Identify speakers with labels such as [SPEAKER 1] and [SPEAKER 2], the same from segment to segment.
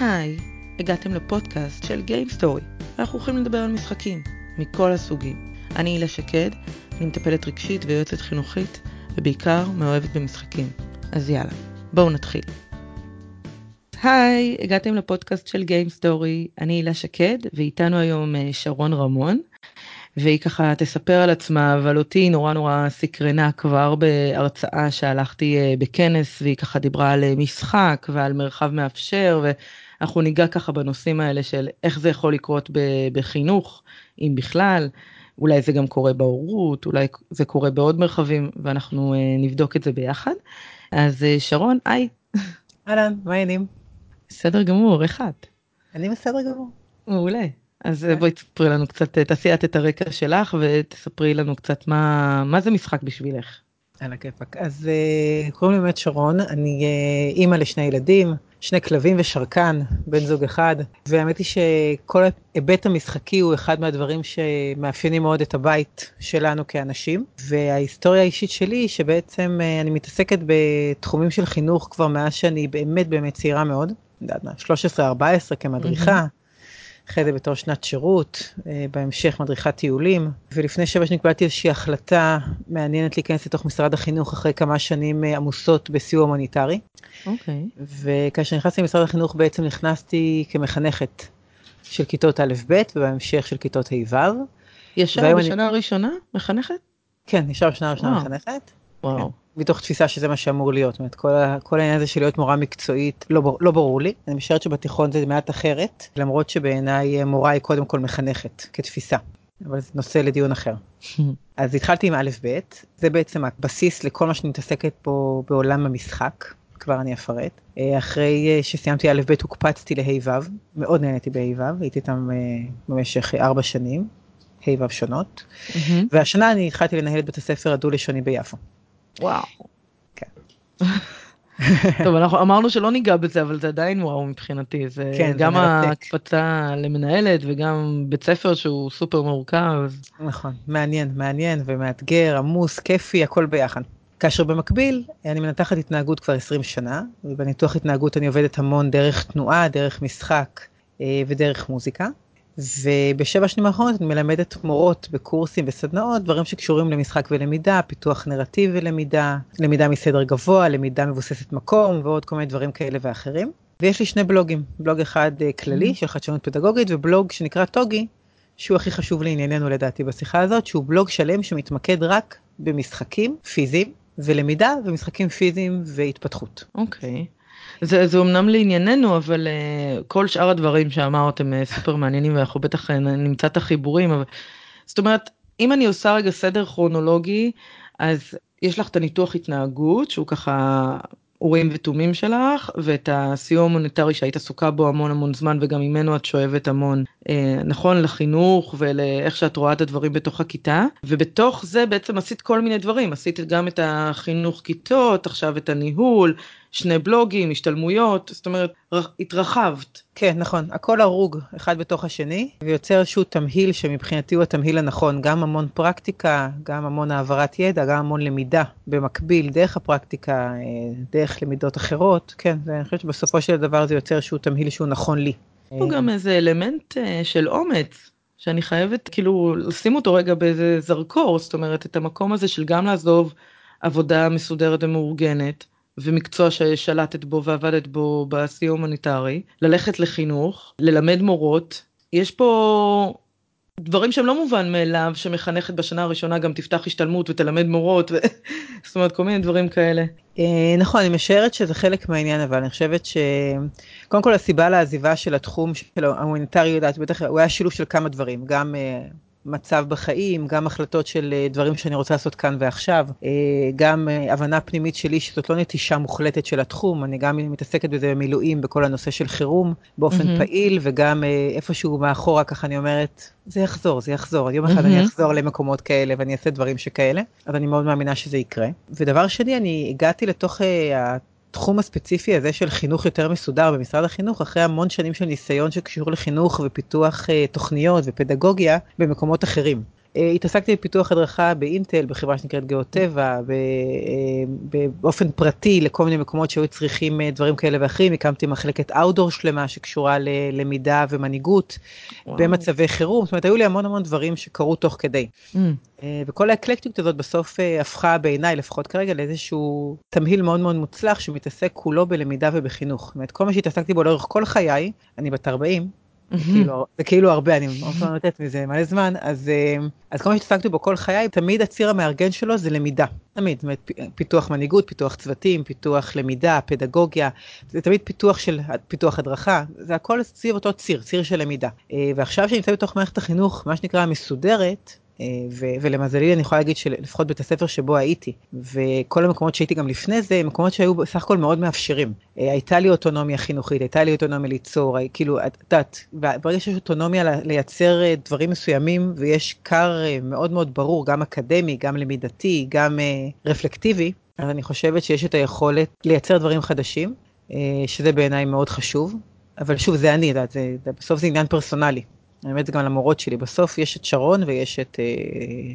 [SPEAKER 1] היי, הגעתם לפודקאסט של Game Story. אנחנו הולכים לדבר על משחקים, מכל הסוגים. אני הילה שקד, אני מטפלת רגשית ויועצת חינוכית, ובעיקר מאוהבת במשחקים. אז יאללה, בואו נתחיל. היי, הגעתם לפודקאסט של Game Story, אני הילה שקד, ואיתנו היום אה, שרון רמון, והיא ככה תספר על עצמה ועל אותי נורא נורא סקרנה כבר בהרצאה שהלכתי אה, בכנס והיא ככה דיברה על אה, משחק ועל מרחב מאפשר ואנחנו ניגע ככה בנושאים האלה של איך זה יכול לקרות בחינוך אם בכלל אולי זה גם קורה בהורות אולי זה קורה בעוד מרחבים ואנחנו אה, נבדוק את זה ביחד אז שרון היי.
[SPEAKER 2] אהלן מה העניינים?
[SPEAKER 1] בסדר גמור איך את?
[SPEAKER 2] אני בסדר גמור.
[SPEAKER 1] מעולה. אז כן. בואי תספרי לנו קצת, תעשי את את הרקע שלך ותספרי לנו קצת מה, מה זה משחק בשבילך.
[SPEAKER 2] על הכיפאק. אז uh, קוראים לי באמת שרון, אני uh, אימא לשני ילדים, שני כלבים ושרקן, בן זוג אחד, והאמת היא שכל ההיבט המשחקי הוא אחד מהדברים שמאפיינים מאוד את הבית שלנו כאנשים, וההיסטוריה האישית שלי שבעצם uh, אני מתעסקת בתחומים של חינוך כבר מאז שאני באמת באמת צעירה מאוד, 13-14 כמדריכה. אחרי זה בתור שנת שירות, אה, בהמשך מדריכת טיולים, ולפני שבע שנים קיבלתי איזושהי החלטה מעניינת להיכנס לתוך משרד החינוך אחרי כמה שנים אה, עמוסות בסיוע הומניטרי.
[SPEAKER 1] אוקיי. Okay.
[SPEAKER 2] וכאשר נכנסתי למשרד החינוך בעצם נכנסתי כמחנכת של כיתות א'-ב' ובהמשך של כיתות ה'-ו'.
[SPEAKER 1] ישר בשנה אני... הראשונה מחנכת?
[SPEAKER 2] כן, ישר בשנה הראשונה מחנכת. וואו. כן. מתוך תפיסה שזה מה שאמור להיות. זאת אומרת, כל, כל העניין הזה של להיות מורה מקצועית לא, לא ברור לי. אני משערת שבתיכון זה מעט אחרת, למרות שבעיניי מורה היא קודם כל מחנכת כתפיסה. אבל זה נושא לדיון אחר. אז התחלתי עם א'-ב', זה בעצם הבסיס לכל מה שאני מתעסקת פה בעולם המשחק, כבר אני אפרט. אה, אחרי שסיימתי א'-ב' הוקפצתי לה'-ו', מאוד נהניתי בה'-ו', הייתי איתם אה, במשך ארבע שנים, ה'-ו' שונות, והשנה אני התחלתי לנהל את בית הספר הדו-לשוני ביפו.
[SPEAKER 1] וואו. כן. טוב אנחנו אמרנו שלא ניגע בזה אבל זה עדיין וואו מבחינתי זה כן, גם זה ההקפצה למנהלת וגם בית ספר שהוא סופר מורכב.
[SPEAKER 2] נכון מעניין מעניין ומאתגר עמוס כיפי הכל ביחד. כאשר במקביל אני מנתחת התנהגות כבר 20 שנה ובניתוח התנהגות אני עובדת המון דרך תנועה דרך משחק אה, ודרך מוזיקה. ובשבע שנים האחרונות אני מלמדת מורות בקורסים וסדנאות, דברים שקשורים למשחק ולמידה, פיתוח נרטיב ולמידה, למידה מסדר גבוה, למידה מבוססת מקום ועוד כל מיני דברים כאלה ואחרים. ויש לי שני בלוגים, בלוג אחד אה, כללי של חדשנות פדגוגית ובלוג שנקרא טוגי, שהוא הכי חשוב לענייננו לדעתי בשיחה הזאת, שהוא בלוג שלם שמתמקד רק במשחקים פיזיים ולמידה ומשחקים פיזיים והתפתחות.
[SPEAKER 1] אוקיי. Okay. זה, זה אמנם לענייננו אבל uh, כל שאר הדברים שאמרת הם uh, סופר מעניינים ואנחנו בטח uh, נמצא את החיבורים אבל זאת אומרת אם אני עושה רגע סדר כרונולוגי אז יש לך את הניתוח התנהגות שהוא ככה אורים ותומים שלך ואת הסיוע המוניטרי שהיית עסוקה בו המון המון זמן וגם ממנו את שואבת המון אה, נכון לחינוך ולאיך שאת רואה את הדברים בתוך הכיתה ובתוך זה בעצם עשית כל מיני דברים. עשית גם את החינוך כיתות עכשיו את הניהול שני בלוגים השתלמויות זאת אומרת התרחבת.
[SPEAKER 2] כן נכון הכל הרוג אחד בתוך השני ויוצר איזשהו תמהיל שמבחינתי הוא התמהיל הנכון גם המון פרקטיקה גם המון העברת ידע גם המון למידה במקביל דרך הפרקטיקה אה, דרך למידות אחרות כן ואני חושבת שבסופו של דבר זה יוצר איזשהו תמהיל שהוא נכון לי.
[SPEAKER 1] הוא גם איזה אלמנט אה, של אומץ שאני חייבת כאילו לשים אותו רגע באיזה זרקור זאת אומרת את המקום הזה של גם לעזוב עבודה מסודרת ומאורגנת ומקצוע ששלטת בו ועבדת בו בסיוע הומניטרי ללכת לחינוך ללמד מורות יש פה דברים שהם לא מובן מאליו שמחנכת בשנה הראשונה גם תפתח השתלמות ותלמד מורות ו... זאת אומרת כל מיני דברים כאלה.
[SPEAKER 2] אה, נכון אני משערת שזה חלק מהעניין אבל אני חושבת שקודם כל הסיבה לעזיבה של התחום של ההומניטרי יודעת בטח הוא היה שילוב של כמה דברים גם אה, מצב בחיים, גם החלטות של אה, דברים שאני רוצה לעשות כאן ועכשיו, אה, גם אה, הבנה פנימית שלי שזאת לא נטישה מוחלטת של התחום, אני גם מתעסקת בזה במילואים בכל הנושא של חירום באופן mm-hmm. פעיל, וגם איפשהו מאחורה ככה אני אומרת, זה יחזור, זה יחזור, יום אחד mm-hmm. אני אחזור למקומות כאלה ואני אעשה דברים שכאלה, אז אני מאוד מאמינה שזה יקרה. ודבר שני, אני הגעתי לתוך התחום הספציפי הזה של חינוך יותר מסודר במשרד החינוך אחרי המון שנים של ניסיון שקשור לחינוך ופיתוח uh, תוכניות ופדגוגיה במקומות אחרים. התעסקתי בפיתוח הדרכה באינטל, בחברה שנקראת גיאות טבע, באופן פרטי לכל מיני מקומות שהיו צריכים דברים כאלה ואחרים, הקמתי מחלקת אאוטדור שלמה שקשורה ללמידה ומנהיגות וואו. במצבי חירום, זאת אומרת היו לי המון המון דברים שקרו תוך כדי. Mm. וכל האקלקטיות הזאת בסוף הפכה בעיניי, לפחות כרגע, לאיזשהו תמהיל מאוד מאוד מוצלח שמתעסק כולו בלמידה ובחינוך. זאת אומרת, כל מה שהתעסקתי בו לאורך כל חיי, אני בת 40, זה כאילו, זה כאילו הרבה, אני מאוד לא נותנת מזה מלא זמן, אז, אה, אז כל מה שהתעסקתי בו כל חיי, תמיד הציר המארגן שלו זה למידה. תמיד, זאת אומרת, פיתוח מנהיגות, פיתוח צוותים, פיתוח למידה, פדגוגיה, זה תמיד פיתוח של, פיתוח הדרכה, זה הכל סביב אותו ציר, ציר של למידה. אה, ועכשיו שאני נמצא בתוך מערכת החינוך, מה שנקרא מסודרת, ו- ולמזלי אני יכולה להגיד שלפחות בית הספר שבו הייתי וכל המקומות שהייתי גם לפני זה מקומות שהיו בסך הכל מאוד מאפשרים. אה, הייתה לי אוטונומיה חינוכית, הייתה לי אוטונומיה ליצור, כאילו את יודעת, ברגע שיש אוטונומיה לייצר אה, דברים מסוימים ויש כר מאוד מאוד ברור גם אקדמי, גם למידתי, גם רפלקטיבי, אז אני חושבת שיש את היכולת לייצר דברים חדשים, שזה בעיניי מאוד חשוב. אבל שוב זה אני, יודעת, בסוף זה עניין פרסונלי. זה גם למורות שלי, בסוף יש את שרון ויש את אה,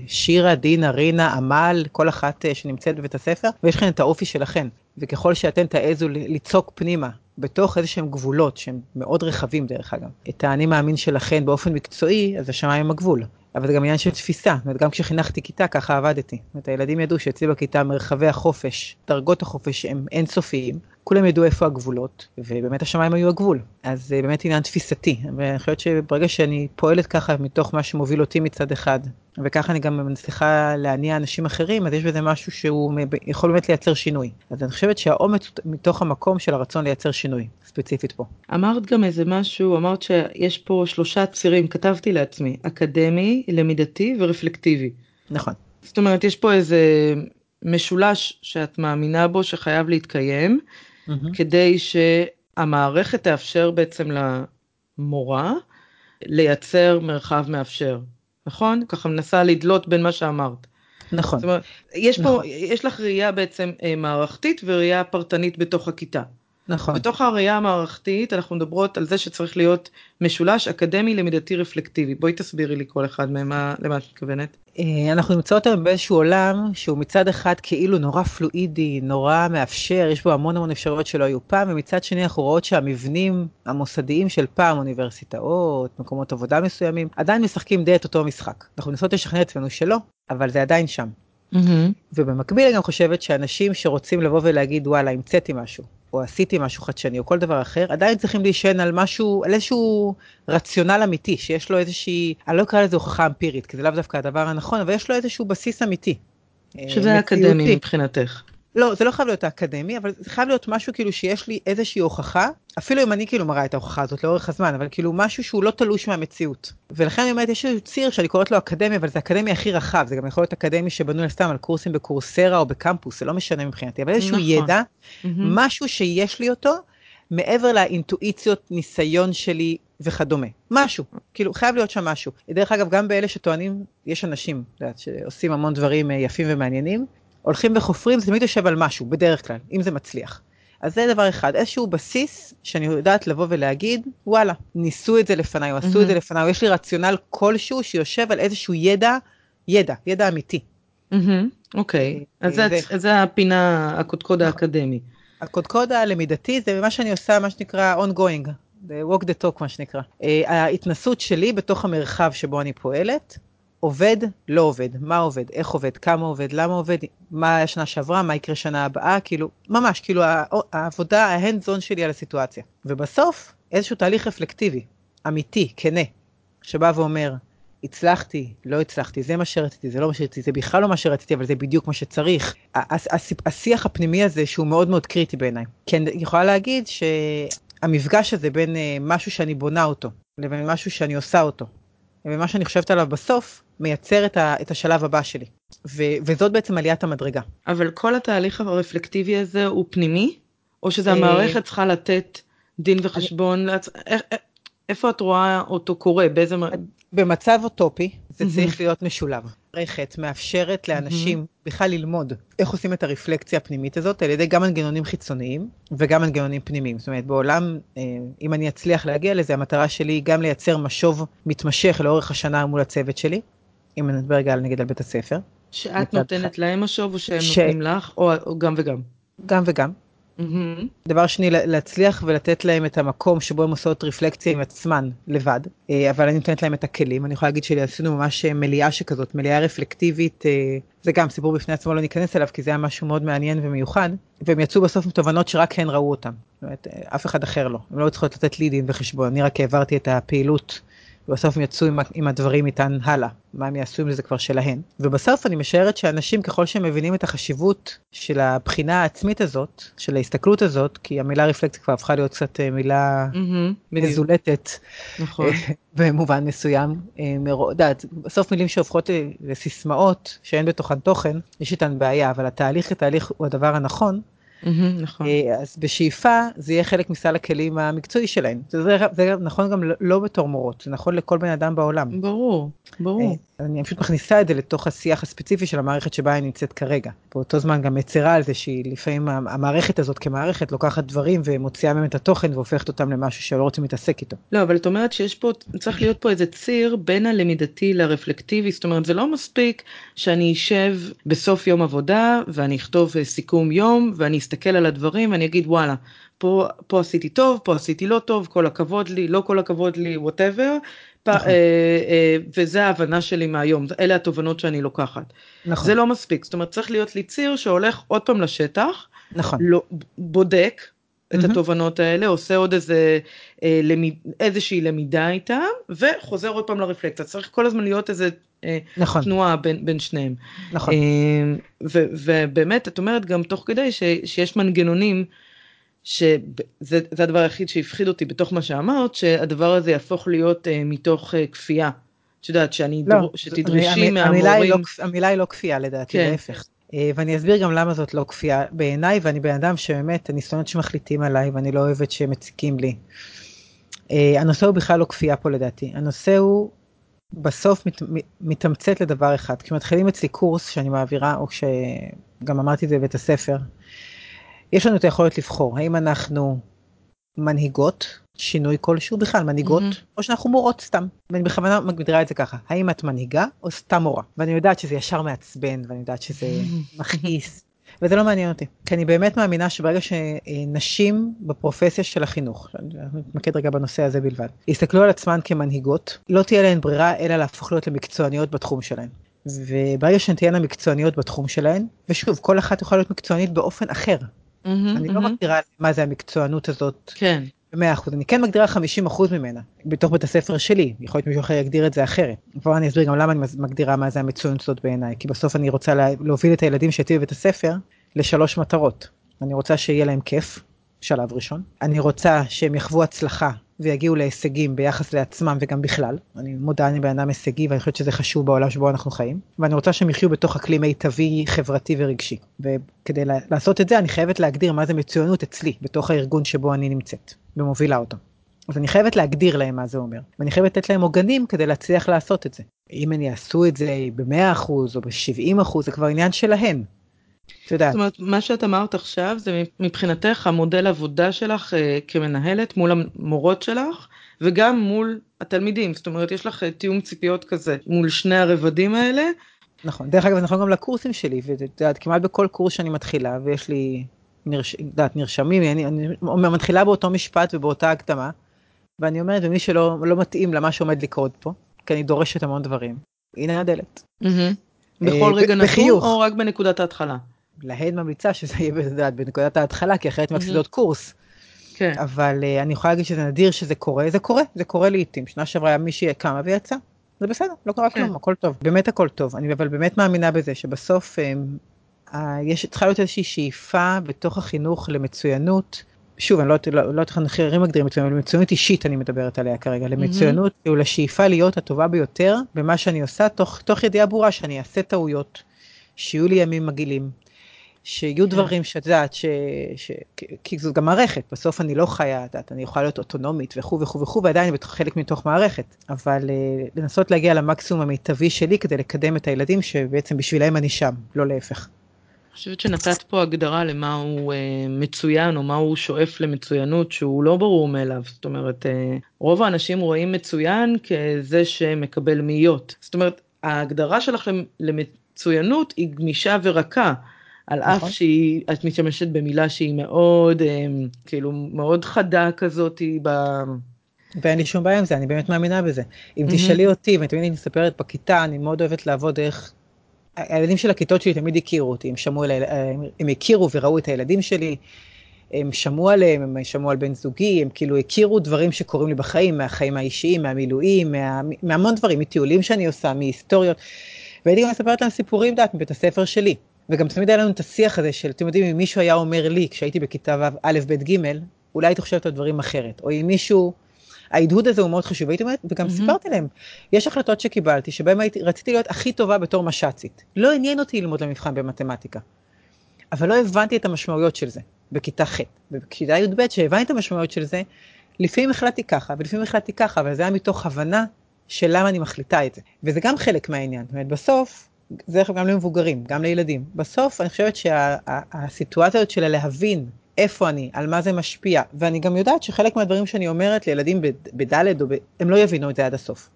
[SPEAKER 2] שירה, דינה, רינה, עמל, כל אחת אה, שנמצאת בבית הספר, ויש לכם את האופי שלכם. וככל שאתם תעזו לצעוק פנימה בתוך איזה שהם גבולות שהם מאוד רחבים דרך אגב, את האני מאמין שלכם באופן מקצועי, אז השמיים הגבול. אבל זה גם עניין של תפיסה, זאת אומרת, גם כשחינכתי כיתה ככה עבדתי. זאת אומרת, הילדים ידעו שאצלי בכיתה מרחבי החופש, דרגות החופש הם אינסופיים, כולם ידעו איפה הגבולות, ובאמת השמיים היו הגבול. אז זה באמת עניין תפיסתי, ואני חושבת שברגע שאני פועלת ככה מתוך מה שמוביל אותי מצד אחד, וככה אני גם מצליחה להניע אנשים אחרים, אז יש בזה משהו שהוא יכול באמת לייצר שינוי. אז אני חושבת שהאומץ מתוך המקום של הרצון לייצר שינוי, ספציפית פה.
[SPEAKER 1] אמרת גם איזה משהו, אמרת שיש פה שלושה צירים, כתבתי לעצמי, אקדמי, למידתי ורפלקטיבי.
[SPEAKER 2] נכון.
[SPEAKER 1] זאת אומרת, יש פה איזה משולש שאת מאמינה בו שחייב להתקיים, mm-hmm. כדי שהמערכת תאפשר בעצם למורה לייצר מרחב מאפשר. נכון? ככה מנסה לדלות בין מה שאמרת.
[SPEAKER 2] נכון. זאת אומרת,
[SPEAKER 1] יש פה, נכון. יש לך ראייה בעצם אה, מערכתית וראייה פרטנית בתוך הכיתה.
[SPEAKER 2] נכון.
[SPEAKER 1] בתוך הראייה המערכתית אנחנו מדברות על זה שצריך להיות משולש אקדמי למידתי רפלקטיבי. בואי תסבירי לי כל אחד מהם למה את מתכוונת.
[SPEAKER 2] אה, אנחנו נמצאות היום באיזשהו עולם שהוא מצד אחד כאילו נורא פלואידי, נורא מאפשר, יש בו המון המון אפשרויות שלא היו פעם, ומצד שני אנחנו רואות שהמבנים המוסדיים של פעם, אוניברסיטאות, מקומות עבודה מסוימים, עדיין משחקים די את אותו משחק. אנחנו מנסות לשכנע את עצמנו שלא, אבל זה עדיין שם. Mm-hmm. ובמקביל אני גם חושבת שאנשים שרוצים לבוא ולהגיד וואלה המצאתי משהו או עשיתי משהו חדשני או כל דבר אחר עדיין צריכים להישען על משהו על איזשהו רציונל אמיתי שיש לו איזושהי אני לא אקרא לזה הוכחה אמפירית כי זה לאו דווקא הדבר הנכון אבל יש לו איזשהו בסיס אמיתי.
[SPEAKER 1] שזה אקדמי מבחינתך.
[SPEAKER 2] לא, זה לא חייב להיות האקדמי, אבל זה חייב להיות משהו כאילו שיש לי איזושהי הוכחה, אפילו אם אני כאילו מראה את ההוכחה הזאת לאורך הזמן, אבל כאילו משהו שהוא לא תלוש מהמציאות. ולכן אני אומרת, יש איזה ציר שאני קוראת לו אקדמי, אבל זה אקדמי הכי רחב, זה גם יכול להיות אקדמי שבנוי סתם על קורסים בקורסרה או בקמפוס, זה לא משנה מבחינתי, אבל איזשהו נכון. ידע, mm-hmm. משהו שיש לי אותו, מעבר לאינטואיציות, ניסיון שלי וכדומה. משהו, כאילו חייב להיות שם משהו. דרך אגב, גם באלה שטוענים, יש אנשים, יודעת, שעושים המון דברים אה, יפים ומעניינים, הולכים וחופרים, זה תמיד יושב על משהו, בדרך כלל, אם זה מצליח. אז זה דבר אחד, איזשהו בסיס שאני יודעת לבוא ולהגיד, וואלה, ניסו את זה לפניי, או עשו mm-hmm. את זה לפניי, או יש לי רציונל כלשהו שיושב על איזשהו ידע, ידע, ידע אמיתי.
[SPEAKER 1] אוקיי, אז זה הפינה, הקודקוד נכון. האקדמי.
[SPEAKER 2] הקודקוד הלמידתי זה מה שאני עושה, מה שנקרא ongoing, walk the talk מה שנקרא. אה, ההתנסות שלי בתוך המרחב שבו אני פועלת, עובד, לא עובד, מה עובד, איך עובד, כמה עובד, למה עובד, מה היה שנה שעברה, מה יקרה שנה הבאה, כאילו, ממש, כאילו העבודה, ההנד זון שלי על הסיטואציה. ובסוף, איזשהו תהליך רפלקטיבי, אמיתי, כנה, שבא ואומר, הצלחתי, לא הצלחתי, זה מה שרציתי, זה לא מה שרציתי, זה בכלל לא מה שרציתי, אבל זה בדיוק מה שצריך. השיח הפנימי הזה שהוא מאוד מאוד קריטי בעיניי. כי אני יכולה להגיד שהמפגש הזה בין אה, משהו שאני בונה אותו, לבין משהו שאני עושה אותו, ומה שאני חושבת עליו בסוף, מייצר את, ה, את השלב הבא שלי. ו, וזאת בעצם עליית המדרגה.
[SPEAKER 1] אבל כל התהליך הרפלקטיבי הזה הוא פנימי? או שזה המערכת צריכה לתת דין וחשבון? אני... איפה את רואה אותו קורה? באיזה...
[SPEAKER 2] במצב אוטופי זה צריך להיות משולב. מערכת מאפשרת לאנשים בכלל ללמוד איך עושים את הרפלקציה הפנימית הזאת על ידי גם מנגנונים חיצוניים וגם מנגנונים פנימיים. זאת אומרת בעולם, אה, אם אני אצליח להגיע לזה, המטרה שלי היא גם לייצר משוב מתמשך לאורך השנה מול הצוות שלי. אם אני מדבר רגע נגיד על בית הספר.
[SPEAKER 1] שאת נותנת להם משוב או שהם ש... נותנים לך, או, או גם וגם?
[SPEAKER 2] גם וגם. Mm-hmm. דבר שני, להצליח ולתת להם את המקום שבו הם עושות רפלקציה עם עצמן לבד, אה, אבל אני נותנת להם את הכלים. אני יכולה להגיד שעשינו ממש מליאה שכזאת, מליאה רפלקטיבית, אה, זה גם סיפור בפני עצמו, לא ניכנס אליו, כי זה היה משהו מאוד מעניין ומיוחד, והם יצאו בסוף עם תובנות שרק הן ראו אותם. זאת אומרת, אה, אף אחד אחר לא. הם לא צריכות לתת לי דין וחשבון, אני רק העברתי את הפעילות ובסוף הם יצאו עם, עם הדברים איתן הלאה, מה הם יעשו עם זה כבר שלהן. ובסוף אני משערת שאנשים ככל שהם מבינים את החשיבות של הבחינה העצמית הזאת, של ההסתכלות הזאת, כי המילה רפלקט כבר הפכה להיות קצת אה, מילה mm-hmm, מזולטת, נכון. אה, במובן מסוים, אה, יודעת, בסוף מילים שהופכות לסיסמאות שאין בתוכן תוכן, יש איתן בעיה, אבל התהליך כתהליך הוא הדבר הנכון.
[SPEAKER 1] נכון.
[SPEAKER 2] אה, אז בשאיפה זה יהיה חלק מסל הכלים המקצועי שלהם. זה, זה נכון גם לא בתור מורות, זה נכון לכל בן אדם בעולם.
[SPEAKER 1] ברור, ברור.
[SPEAKER 2] אה, אני פשוט מכניסה את זה לתוך השיח הספציפי של המערכת שבה היא נמצאת כרגע. באותו זמן גם מצרה על זה שהיא לפעמים המערכת הזאת כמערכת לוקחת דברים ומוציאה מהם את התוכן והופכת אותם למשהו שלא רוצים להתעסק איתו.
[SPEAKER 1] לא, אבל את אומרת שיש פה, צריך להיות פה איזה ציר בין הלמידתי לרפלקטיבי, זאת אומרת זה לא מספיק שאני אשב בסוף יום עבודה ואני אכתוב סיכום יום ואני אסתכל על הדברים ואני אגיד וואלה, פה, פה עשיתי טוב, פה עשיתי לא טוב, כל הכבוד לי, לא כל הכבוד לי, וואטאבר. אה, אה, וזה ההבנה שלי מהיום, אלה התובנות שאני לוקחת. נכון. זה לא מספיק, זאת אומרת צריך להיות לי ציר שהולך עוד פעם לשטח,
[SPEAKER 2] נכון.
[SPEAKER 1] לא, בודק את mm-hmm. התובנות האלה, עושה עוד איזה, אה, למיד, איזושהי למידה איתם, וחוזר עוד פעם לרפלקציה. צריך כל הזמן להיות איזה אה, נכון. תנועה בין, בין שניהם.
[SPEAKER 2] נכון. אה,
[SPEAKER 1] ו, ובאמת, את אומרת גם תוך כדי ש, שיש מנגנונים, שזה הדבר היחיד שהפחיד אותי בתוך מה שאמרת, שהדבר הזה יהפוך להיות אה, מתוך אה, כפייה. את יודעת, שאני לא, דור, שתדרשי
[SPEAKER 2] המ, מהמורים. המילה היא, לא, המילה היא לא כפייה לדעתי, כן. להפך. אה, ואני אסביר גם למה זאת לא כפייה בעיניי, ואני בן אדם שבאמת, אני שונאת שמחליטים עליי, ואני לא אוהבת שמציקים לי. אה, הנושא הוא בכלל לא כפייה פה לדעתי, הנושא הוא בסוף מת, מתמצת לדבר אחד. כשמתחילים אצלי קורס שאני מעבירה, או כשגם אמרתי את זה בבית הספר, יש לנו את היכולת לבחור האם אנחנו מנהיגות שינוי כלשהו בכלל מנהיגות mm-hmm. או שאנחנו מורות סתם ואני בכוונה מגדירה את זה ככה האם את מנהיגה או סתם מורה ואני יודעת שזה ישר מעצבן ואני יודעת שזה מכעיס וזה לא מעניין אותי כי אני באמת מאמינה שברגע שנשים בפרופסיה של החינוך אני מתמקד רגע בנושא הזה בלבד יסתכלו על עצמן כמנהיגות לא תהיה להן ברירה אלא להפוך להיות למקצועניות בתחום שלהן. וברגע שהן תהיינה מקצועניות בתחום שלהן ושוב כל אחת יכולה להיות מקצוענית באופן אחר Mm-hmm, אני mm-hmm. לא מגדירה מה זה המקצוענות הזאת.
[SPEAKER 1] כן.
[SPEAKER 2] במאה אחוז, אני כן מגדירה 50 אחוז ממנה, בתוך בית הספר שלי, יכול להיות מישהו אחר יגדיר את זה אחרת. כבר אני אסביר גם למה אני מגדירה מה זה המצוינות הזאת בעיניי, כי בסוף אני רוצה לה, להוביל את הילדים שאיתי בבית הספר לשלוש מטרות. אני רוצה שיהיה להם כיף, שלב ראשון. אני רוצה שהם יחוו הצלחה ויגיעו להישגים ביחס לעצמם וגם בכלל. אני מודה, אני בן אדם הישגי ואני חושבת שזה חשוב בעולם שבו אנחנו חיים. ואני רוצה שהם יחיו בתוך אקלים מיטבי, חברתי ורגשי. וכדי לעשות את זה אני חייבת להגדיר מה זה מצוינות אצלי, בתוך הארגון שבו אני נמצאת, ומובילה אותו. אז אני חייבת להגדיר להם מה זה אומר, ואני חייבת לתת להם עוגנים כדי להצליח לעשות את זה. אם הם יעשו את זה ב-100% או ב-70% זה כבר עניין שלהם.
[SPEAKER 1] את יודעת. זאת אומרת, מה שאת אמרת עכשיו זה מבחינתך המודל עבודה שלך אה, כמנהלת מול המורות שלך וגם מול התלמידים, זאת אומרת יש לך אה, תיאום ציפיות כזה מול שני הרבדים האלה.
[SPEAKER 2] נכון, דרך אגב זה נכון גם לקורסים שלי, ואת יודעת, כמעט בכל קורס שאני מתחילה ויש לי, נרש... יודעת, נרשמים, אני, אני מתחילה באותו משפט ובאותה הקדמה, ואני אומרת, ומי שלא לא מתאים למה שעומד לקרות פה, כי אני דורשת המון דברים, הנה הדלת.
[SPEAKER 1] Mm-hmm. בכל רגע נתון או רק בנקודת ההתחלה?
[SPEAKER 2] להן ממליצה שזה יהיה בנקודת ההתחלה, כי אחרת מפסידות קורס.
[SPEAKER 1] כן.
[SPEAKER 2] אבל uh, אני יכולה להגיד שזה נדיר שזה קורה, זה קורה, זה קורה לעיתים. שנה שעברה היה מישהי קמה ויצאה, זה בסדר, לא קרה כן. כלום, הכל טוב. באמת הכל טוב, אני אבל באמת מאמינה בזה שבסוף um, uh, יש, צריכה להיות איזושהי שאיפה בתוך החינוך למצוינות. שוב, אני לא יודעת לא, לא איך אחרים מגדירים מצוינות, אבל מצוינות אישית אני מדברת עליה כרגע, למצוינות, mm-hmm. לשאיפה להיות הטובה ביותר במה שאני עושה, תוך, תוך ידיעה ברורה שאני אעשה טעויות, שיהיו לי ימים מגעילים, שיהיו כן. דברים שאת יודעת, ש... ש... כי זו גם מערכת, בסוף אני לא חיה, את יודעת, אני יכולה להיות אוטונומית וכו' וכו' וכו', ועדיין חלק מתוך מערכת, אבל uh, לנסות להגיע למקסימום המיטבי שלי כדי לקדם את הילדים שבעצם בשבילם אני שם, לא להפך.
[SPEAKER 1] אני חושבת שנתת פה הגדרה למה הוא uh, מצוין או מה הוא שואף למצוינות שהוא לא ברור מאליו זאת אומרת uh, רוב האנשים רואים מצוין כזה שמקבל מאיות זאת אומרת ההגדרה שלכם למצוינות היא גמישה ורכה. על נכון. אף שאת משתמשת במילה שהיא מאוד, כאילו, מאוד חדה כזאת ב...
[SPEAKER 2] ואין לי שום בעיה עם זה, אני באמת מאמינה בזה. אם mm-hmm. תשאלי אותי, ותמיד אני מספרת בכיתה, אני מאוד אוהבת לעבוד דרך... הילדים של הכיתות שלי תמיד הכירו אותי, הם שמעו, אליי, הם הכירו וראו את הילדים שלי, הם שמעו עליהם, הם שמעו על בן זוגי, הם כאילו הכירו דברים שקורים לי בחיים, מהחיים האישיים, מהמילואים, מה, מהמון דברים, מטיולים שאני עושה, מהיסטוריות. והייתי גם מספרת להם סיפורים, דעת, מבית הספר שלי. וגם תמיד היה לנו את השיח הזה של, אתם יודעים, אם מישהו היה אומר לי, כשהייתי בכיתה א', ב', ג', אולי הייתי חושבת על דברים אחרת. או אם מישהו, ההדהוד הזה הוא מאוד חשוב, הייתי אומרת, וגם mm-hmm. סיפרתי להם, יש החלטות שקיבלתי, הייתי, רציתי להיות הכי טובה בתור מש"צית. לא עניין אותי ללמוד למבחן במתמטיקה. אבל לא הבנתי את המשמעויות של זה בכיתה ח'. ובכיתה י"ב, שהבנתי את המשמעויות של זה, לפעמים החלטתי ככה, ולפעמים החלטתי ככה, אבל זה היה מתוך הבנה של למה אני מחליטה את זה. וזה גם חלק מהעניין. זאת אומרת, בסוף, דרך אגב גם למבוגרים, גם לילדים. בסוף אני חושבת שהסיטואציה הזאת של להבין איפה אני, על מה זה משפיע, ואני גם יודעת שחלק מהדברים שאני אומרת לילדים בדלת, ב... הם לא יבינו את זה עד הסוף.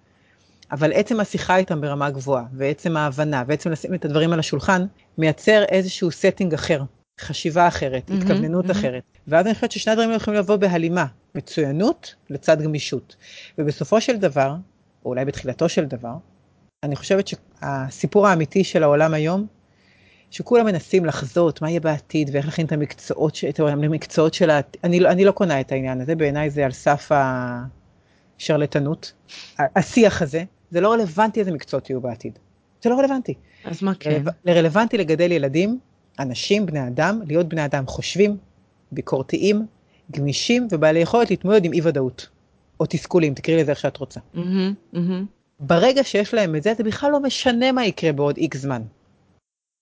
[SPEAKER 2] אבל עצם השיחה איתם ברמה גבוהה, ועצם ההבנה, ועצם לשים את הדברים על השולחן, מייצר איזשהו setting אחר, חשיבה אחרת, mm-hmm, התכווננות mm-hmm. אחרת. ואז אני חושבת ששני הדברים יכולים לבוא בהלימה, מצוינות לצד גמישות. ובסופו של דבר, או אולי בתחילתו של דבר, אני חושבת שהסיפור האמיתי של העולם היום, שכולם מנסים לחזות מה יהיה בעתיד ואיך להכין את המקצועות, את המקצועות של העתיד, אני, לא, אני לא קונה את העניין הזה, בעיניי זה על סף השרלטנות. השיח הזה, זה לא רלוונטי איזה מקצועות יהיו בעתיד. זה לא רלוונטי.
[SPEAKER 1] אז מה כן?
[SPEAKER 2] רלוונטי לגדל ילדים, אנשים, בני אדם, להיות בני אדם חושבים, ביקורתיים, גמישים ובעלי יכולת להתמודד עם אי ודאות. או תסכולים, תקראי לזה איך שאת רוצה. Mm-hmm, mm-hmm. ברגע שיש להם את זה, זה בכלל לא משנה מה יקרה בעוד איקס זמן.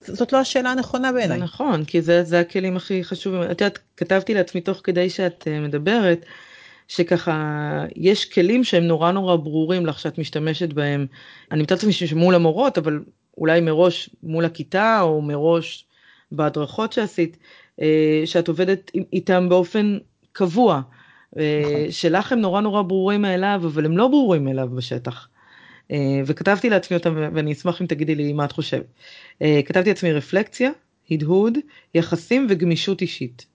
[SPEAKER 2] זאת לא השאלה הנכונה בעיניי.
[SPEAKER 1] נכון, כי זה, זה הכלים הכי חשובים. את יודעת, כתבתי לעצמי תוך כדי שאת uh, מדברת, שככה יש כלים שהם נורא נורא ברורים לך שאת משתמשת בהם. אני מתארת לעצמי שמול המורות, אבל אולי מראש מול הכיתה או מראש בהדרכות שעשית, uh, שאת עובדת איתם באופן קבוע. אה, נכון. שלך הם נורא נורא ברורים מאליו, אבל הם לא ברורים מאליו בשטח. אה, וכתבתי לעצמי אותם ואני אשמח אם תגידי לי מה את חושבת. אה, כתבתי לעצמי רפלקציה, הדהוד, יחסים וגמישות אישית.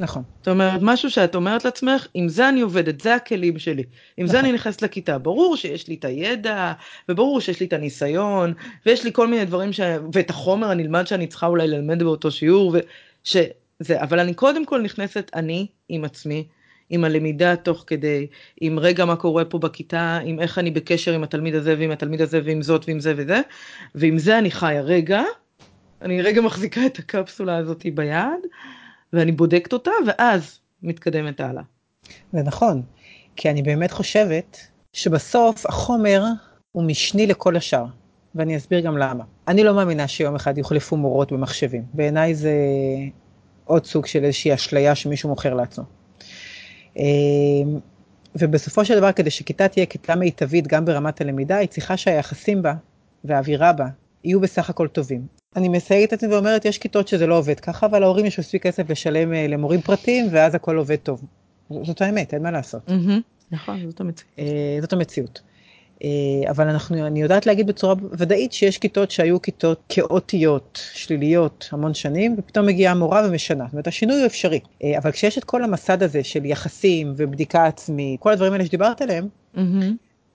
[SPEAKER 2] נכון.
[SPEAKER 1] זאת אומרת, משהו שאת אומרת לעצמך, עם זה אני עובדת, זה הכלים שלי. עם נכון. זה אני נכנסת לכיתה. ברור שיש לי את הידע, וברור שיש לי את הניסיון, ויש לי כל מיני דברים, ש... ואת החומר הנלמד שאני צריכה אולי ללמד באותו שיעור, ושזה, אבל אני קודם כל נכנסת אני עם עצמי, עם הלמידה תוך כדי, עם רגע מה קורה פה בכיתה, עם איך אני בקשר עם התלמיד הזה ועם התלמיד הזה ועם זאת ועם זה וזה, ועם זה אני חיה רגע, אני רגע מחזיקה את הקפסולה הזאת ביד, ואני בודקת אותה, ואז מתקדמת הלאה.
[SPEAKER 2] זה נכון, כי אני באמת חושבת שבסוף החומר הוא משני לכל השאר, ואני אסביר גם למה. אני לא מאמינה שיום אחד יוחלפו מורות במחשבים. בעיניי זה עוד סוג של איזושהי אשליה שמישהו מוכר לעצמו. אמ, ובסופו של דבר, כדי שכיתה תהיה כיתה מיטבית גם ברמת הלמידה, היא צריכה שהיחסים בה והאווירה בה יהיו בסך הכל טובים. אני מסייגת את עצמי ואומרת, יש כיתות שזה לא עובד ככה, אבל להורים יש מספיק כסף לשלם אה, למורים פרטיים, ואז הכל עובד טוב. זאת האמת, אין מה לעשות.
[SPEAKER 1] נכון, זאת המציאות.
[SPEAKER 2] אה, זאת המציאות. אה, אבל אנחנו, אני יודעת להגיד בצורה ודאית שיש כיתות שהיו כיתות כאוטיות, שליליות, המון שנים, ופתאום מגיעה מורה ומשנה. זאת אומרת, השינוי הוא אפשרי. אה, אבל כשיש את כל המסד הזה של יחסים ובדיקה עצמית, כל הדברים האלה שדיברת עליהם, mm-hmm.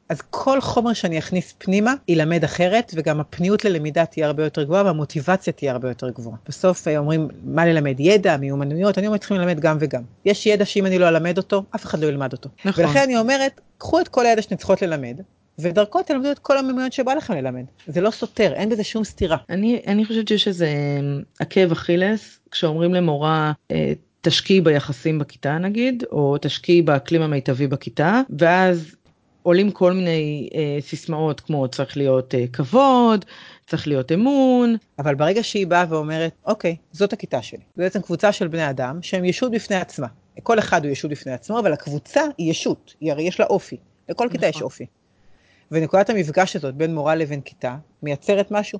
[SPEAKER 2] אז כל חומר שאני אכניס פנימה ילמד אחרת, וגם הפניות ללמידה תהיה הרבה יותר גבוהה, והמוטיבציה תהיה הרבה יותר גבוהה. בסוף אה, אומרים, מה ללמד? ידע, מיומנויות, אני אומרת, צריכים ללמד גם וגם. יש ידע שאם אני לא אלמד אותו, אף אחד לא ילמד אותו. נכון. ולכן אני אומרת, קחו את כל הידע שאתם צריכות ללמד, ודרכו תלמדו את כל המיומנויות שבא לכם ללמד. זה לא סותר, אין בזה שום סתירה.
[SPEAKER 1] אני, אני חושבת שיש איזה אה, עקב אכילס, כשאומרים למורה, אה, תשקיעי ביחסים בכיתה נגיד, או תשקיעי באקלים המיטבי בכיתה, ואז עולים כל מיני אה, סיסמאות כמו צריך להיות אה, כבוד, צריך להיות אמון.
[SPEAKER 2] אבל ברגע שהיא באה ואומרת, אוקיי, זאת הכיתה שלי. זו בעצם קבוצה של בני אדם שהם ישות בפני עצמה. כל אחד הוא ישות בפני עצמו, אבל הקבוצה היא ישות, היא הרי יש לה אופי. לכל כיתה נכון. יש אופי. ונקודת המפגש הזאת בין מורה לבין כיתה מייצרת משהו.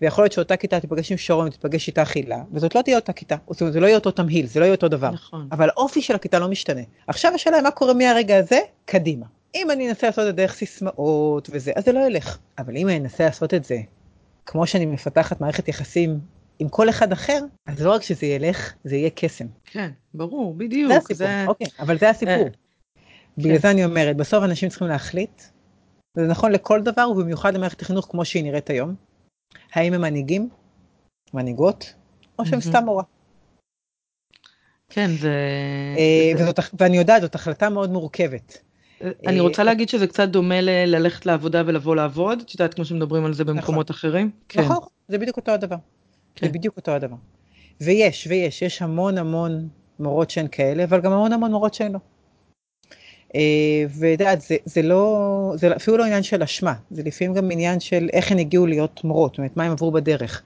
[SPEAKER 2] ויכול להיות שאותה כיתה תיפגש עם שרון, תיפגש איתה אכילה, וזאת לא תהיה אותה כיתה, זאת אומרת, זה לא יהיה אותו תמהיל, זה לא יהיה אותו דבר. נכון. אבל האופי של הכיתה לא משתנה. עכשיו השאלה מה קורה מהרגע הזה, קדימה. אם אני אנסה לעשות את זה דרך סיסמאות וזה, אז זה לא ילך. אבל אם אני אנסה לעשות את זה כמו שאני מפתחת מערכת יחסים עם כל אחד אחר, אז לא רק שזה ילך, זה יהיה קסם.
[SPEAKER 1] כן, ברור, בדיוק.
[SPEAKER 2] זה הסיפור, זה... אוקיי, אבל זה הסיפור. אה, בגלל כן. זה אני אומרת, בסוף אנשים צריכים להחליט, וזה נכון לכל דבר, ובמיוחד למערכת החינוך כמו שהיא נראית היום. האם הם מנהיגים, מנהיגות, או שהם סתם מורה.
[SPEAKER 1] כן, זה...
[SPEAKER 2] אה, וזאת, ואני יודעת, זאת החלטה מאוד מורכבת.
[SPEAKER 1] אני רוצה להגיד שזה קצת דומה ללכת לעבודה ולבוא לעבוד, את יודעת כמו שמדברים על זה במקומות נכון. אחרים.
[SPEAKER 2] כן. נכון, זה בדיוק אותו הדבר. כן. זה בדיוק אותו הדבר. ויש, ויש, יש המון המון מורות שהן כאלה, אבל גם המון המון מורות שהן לא. אה, ואת יודעת, זה, זה לא, זה אפילו לא עניין של אשמה, זה לפעמים גם עניין של איך הן הגיעו להיות מורות, זאת אומרת, מה הם עברו בדרך.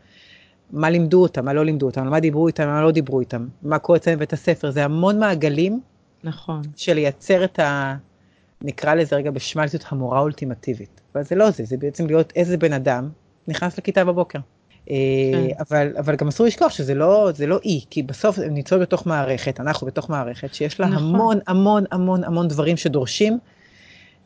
[SPEAKER 2] מה לימדו אותם, מה לא לימדו אותם, מה דיברו איתם, מה לא דיברו איתם, מה קורה אצלם בבית הספר, זה המון מעגלים.
[SPEAKER 1] נכון.
[SPEAKER 2] של לייצר את ה... נקרא לזה רגע בשמלטיות המורה האולטימטיבית. אבל זה לא זה, זה בעצם להיות איזה בן אדם נכנס לכיתה בבוקר. אה, כן. אבל, אבל גם אסור לשכוח שזה לא, זה לא אי, כי בסוף הם נמצאות בתוך מערכת, אנחנו בתוך מערכת שיש לה נכון. המון המון המון המון דברים שדורשים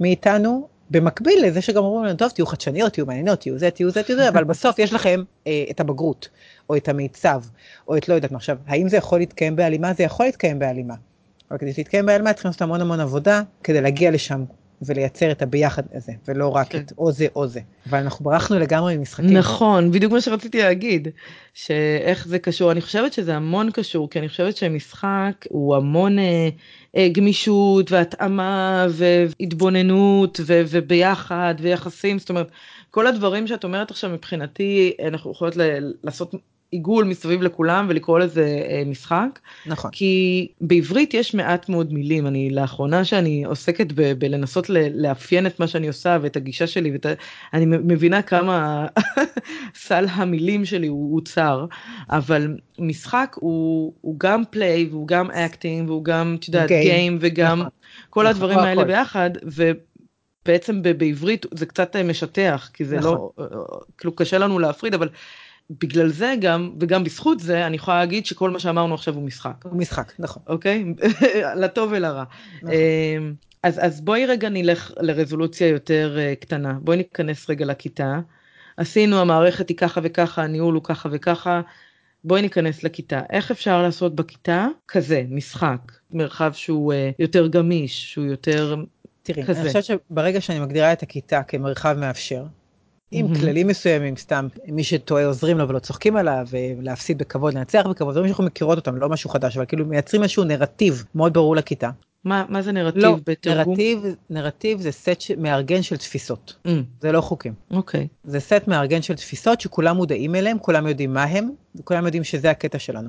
[SPEAKER 2] מאיתנו, במקביל לזה שגם אומרים לנו, טוב, תהיו חדשניות, תהיו מעניינות, תהיו זה, תהיו זה, תהיו זה, אבל בסוף יש לכם אה, את הבגרות, או את המיצב, או את לא יודעת מה. עכשיו, האם זה יכול להתקיים בהלימה? זה יכול להתקיים בהלימה. אבל כדי להתקיים בהלימה צריכים לעשות המון המון עבודה כדי להגיע לשם ולייצר את הביחד הזה, ולא רק כן. את או זה או זה. אבל אנחנו ברחנו לגמרי ממשחקים.
[SPEAKER 1] נכון, בדיוק מה שרציתי להגיד, שאיך זה קשור. אני חושבת שזה המון קשור, כי אני חושבת שמשחק הוא המון אה, אה, גמישות והתאמה והתבוננות ו, וביחד ויחסים, זאת אומרת, כל הדברים שאת אומרת עכשיו מבחינתי, אנחנו יכולות ל- לעשות עיגול מסביב לכולם ולקרוא לזה אה, משחק.
[SPEAKER 2] נכון.
[SPEAKER 1] כי בעברית יש מעט מאוד מילים, אני לאחרונה שאני עוסקת ב, בלנסות ל, לאפיין את מה שאני עושה ואת הגישה שלי, ואת, אני מבינה כמה סל המילים שלי הוא, הוא צר, אבל משחק הוא, הוא גם play והוא גם acting והוא גם, את יודעת, game וגם נכון. כל נכון, הדברים האלה הכל. ביחד. ו... בעצם בעברית זה קצת משטח כי זה לא, נכון. לא כאילו קשה לנו להפריד אבל בגלל זה גם וגם בזכות זה אני יכולה להגיד שכל מה שאמרנו עכשיו הוא משחק.
[SPEAKER 2] הוא משחק נכון.
[SPEAKER 1] אוקיי? לטוב ולרע. נכון. אמ, אז אז בואי רגע נלך לרזולוציה יותר uh, קטנה בואי ניכנס רגע לכיתה. עשינו המערכת היא ככה וככה הניהול הוא ככה וככה. בואי ניכנס לכיתה איך אפשר לעשות בכיתה כזה משחק מרחב שהוא uh, יותר גמיש שהוא יותר
[SPEAKER 2] תראי, כזה. אני חושבת שברגע שאני מגדירה את הכיתה כמרחב מאפשר עם mm-hmm. כללים מסוימים, סתם מי שטועה עוזרים לו ולא צוחקים עליו, ולהפסיד בכבוד, לנצח בכבוד, זה מה שאנחנו מכירות אותם, לא משהו חדש, אבל כאילו מייצרים איזשהו נרטיב מאוד ברור לכיתה.
[SPEAKER 1] מה, מה זה נרטיב לא,
[SPEAKER 2] בתרגום? נרטיב, נרטיב זה סט ש... מארגן של תפיסות, mm. זה לא חוקים.
[SPEAKER 1] אוקיי. Okay.
[SPEAKER 2] זה סט מארגן של תפיסות שכולם מודעים אליהם, כולם יודעים מה הם, וכולם יודעים שזה הקטע שלנו.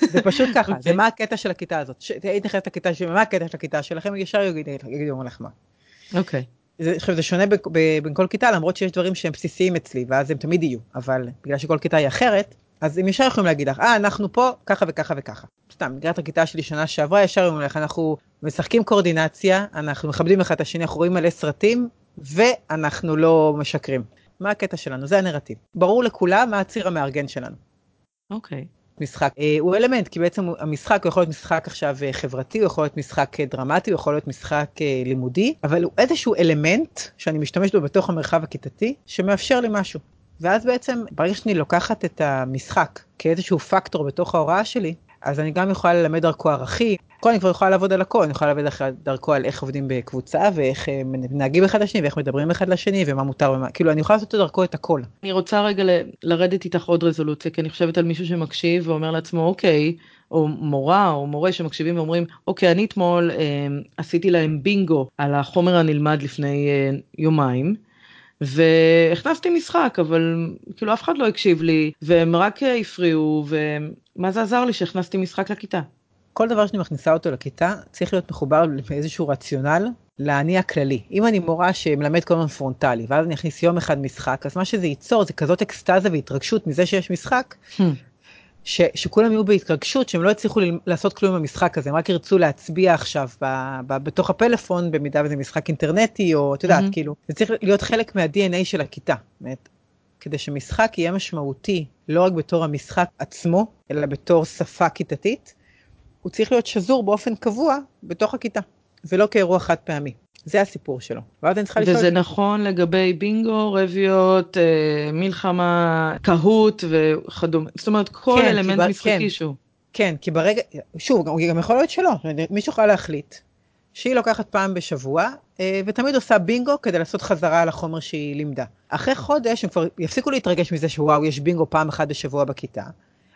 [SPEAKER 2] זה פשוט ככה, okay. זה אוקיי. מה הקטע של הכיתה הזאת. היית נכנסת לכיתה שלי, מה הקטע של הכיתה שלכם, ישר יגידו לך מה.
[SPEAKER 1] אוקיי. Okay.
[SPEAKER 2] זה, זה שונה בין כל כיתה למרות שיש דברים שהם בסיסיים אצלי ואז הם תמיד יהיו אבל בגלל שכל כיתה היא אחרת אז הם ישר יכולים להגיד לך אה אנחנו פה ככה וככה וככה. סתם לקראת הכיתה שלי שנה שעברה ישר אומרים לך אנחנו משחקים קואורדינציה אנחנו מכבדים אחד את השני אנחנו רואים מלא סרטים ואנחנו לא משקרים. מה הקטע שלנו זה הנרטיב ברור לכולם מה הציר המארגן שלנו.
[SPEAKER 1] אוקיי. Okay.
[SPEAKER 2] משחק אה, הוא אלמנט כי בעצם המשחק הוא יכול להיות משחק עכשיו אה, חברתי הוא יכול להיות משחק אה, דרמטי הוא יכול להיות משחק לימודי אבל הוא איזשהו אלמנט שאני משתמש בו בתוך המרחב הכיתתי שמאפשר לי משהו. ואז בעצם ברגע שאני לוקחת את המשחק כאיזשהו פקטור בתוך ההוראה שלי אז אני גם יכולה ללמד דרכו ערכים פה אני כבר יכולה לעבוד על הכל, אני יכולה לעבוד דרכו על איך עובדים בקבוצה ואיך אה, מנהגים אחד לשני ואיך מדברים אחד לשני ומה מותר ומה, כאילו אני יכולה לעשות דרכו את הכל.
[SPEAKER 1] אני רוצה רגע לרדת איתך עוד רזולוציה כי אני חושבת על מישהו שמקשיב ואומר לעצמו אוקיי, או מורה או מורה שמקשיבים ואומרים אוקיי אני אתמול אה, עשיתי להם בינגו על החומר הנלמד לפני אה, יומיים. והכנסתי משחק אבל כאילו אף אחד לא הקשיב לי והם רק הפריעו ומה זה עזר לי שהכנסתי משחק לכיתה.
[SPEAKER 2] כל דבר שאני מכניסה אותו לכיתה צריך להיות מחובר לאיזשהו רציונל לאני הכללי. אם אני מורה שמלמד כל הזמן פרונטלי ואז אני אכניס יום אחד משחק אז מה שזה ייצור זה כזאת אקסטזה והתרגשות מזה שיש משחק. ש, שכולם יהיו בהתרגשות שהם לא יצליחו לעשות כלום במשחק הזה הם רק ירצו להצביע עכשיו ב, ב, בתוך הפלאפון במידה וזה משחק אינטרנטי או את יודעת mm-hmm. כאילו זה צריך להיות חלק מה-DNA של הכיתה. באמת, כדי שמשחק יהיה משמעותי לא רק בתור המשחק עצמו אלא בתור שפה כיתתית הוא צריך להיות שזור באופן קבוע בתוך הכיתה, ולא כאירוע חד פעמי. זה הסיפור שלו.
[SPEAKER 1] ואז אני צריכה לשאול... וזה נכון לגבי בינגו, רביעות, אה, מלחמה, קהוט וכדומה. זאת אומרת, כל כן, אלמנט ב... משחקי כן, שהוא.
[SPEAKER 2] כן, כי ברגע, שוב, גם יכול להיות שלא, מישהו יכול להחליט שהיא לוקחת פעם בשבוע, אה, ותמיד עושה בינגו כדי לעשות חזרה על החומר שהיא לימדה. אחרי חודש הם כבר יפסיקו להתרגש מזה שוואו, יש בינגו פעם אחת בשבוע בכיתה.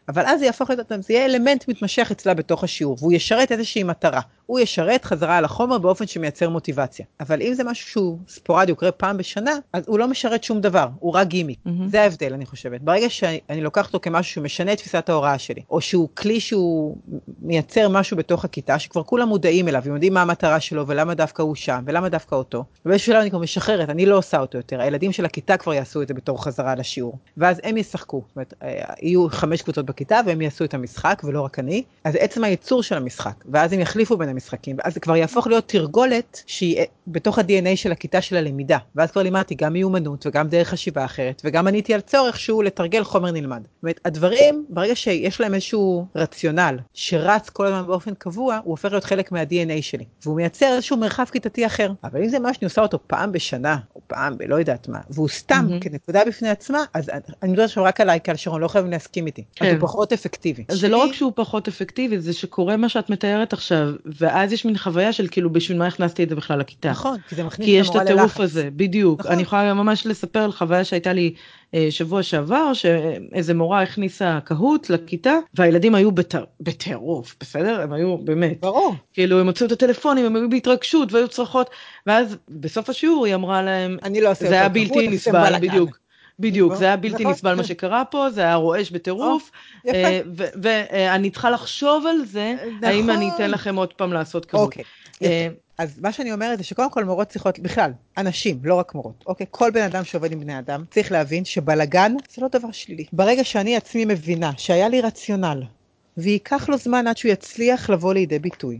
[SPEAKER 2] אבל אז זה יהפוך להיות, זה יהיה אלמנט מתמשך אצלה בתוך השיעור, והוא ישרת איזושהי מטרה. הוא ישרת חזרה על החומר באופן שמייצר מוטיבציה. אבל אם זה משהו שהוא ספורדי, הוא קורה פעם בשנה, אז הוא לא משרת שום דבר, הוא רק גימיק. Mm-hmm. זה ההבדל, אני חושבת. ברגע שאני לוקח אותו כמשהו שמשנה את תפיסת ההוראה שלי, או שהוא כלי שהוא מייצר משהו בתוך הכיתה, שכבר כולם מודעים אליו, ויודעים מה המטרה שלו, ולמה דווקא הוא שם, ולמה דווקא אותו, ובאיזשהו שלב אני כבר משחררת, אני לא עושה אותו יותר, הילדים של הכיתה כבר יעשו את זה בתור חזרה לשיעור. ואז הם ישחקו, זאת אומרת, אה, יהיו חמש קבוצות בכיתה, והם יעשו את המשחק, ולא רק אני. אז עצם הייצור של המשחק, ואז הם יחליפו בין המשחקים, ואז זה כבר יהפוך להיות תרגולת שהיא אה, בתוך ה-DNA של הכיתה של הלמידה. ואז כבר לימדתי גם מיומנות וגם דרך חשיבה אחרת, וגם עניתי על צורך שהוא לתרגל חומר נלמד. זאת אומרת, הדברים, ברגע שיש להם איזשהו רציונל שרץ כל הזמן באופן קבוע, הוא הופך להיות חלק מה-DNA שלי. והוא מייצר איזשהו מרחב כיתתי אחר. אבל אם זה מה שאני עושה אותו פעם בשנה, או פעם בלא יודעת מה, והוא סתם mm-hmm. כנקודה בפני עצמה, אז אני מדברת עכשיו רק עליי כעל שרון, לא חייבים להסכים איתי. כן. הוא פחות אפקטיבי.
[SPEAKER 1] זה לא רק שהוא פחות אפקטיבי, זה שקורה מה שאת מתארת עכשיו, ואז יש מין חוויה של כאילו בשביל מה הכנסתי את זה בכלל לכיתה.
[SPEAKER 2] נכון, כי זה מכניס
[SPEAKER 1] כי יש את הטירוף הזה, בדיוק. נכון. אני יכולה ממש לספר על חוויה שהייתה לי אה, שבוע שעבר, שאיזה מורה הכניסה קהוט לכיתה, והילדים היו בטירוף, בסדר? הם היו באמת.
[SPEAKER 2] ברור.
[SPEAKER 1] כאילו הם הוציאו את הטלפונים, הם היו בהתרגשות והיו צרחות, ואז בסוף השיעור היא אמרה להם,
[SPEAKER 2] אני לא
[SPEAKER 1] זה היה בלתי נסבל, בדיוק. בדיוק, זה היה בלתי נכון. נסבל מה שקרה פה, זה היה רועש בטירוף, אה, ואני צריכה לחשוב על זה, האם אני אתן נכון. לכם עוד פעם לעשות כזאת.
[SPEAKER 2] אוקיי, אה, אז מה שאני אומרת זה שקודם כל מורות צריכות, בכלל, אנשים, לא רק מורות, אוקיי? כל בן אדם שעובד עם בני אדם צריך להבין שבלגן זה לא דבר שלילי. ברגע שאני עצמי מבינה שהיה לי רציונל, וייקח לו זמן עד שהוא יצליח לבוא לידי ביטוי,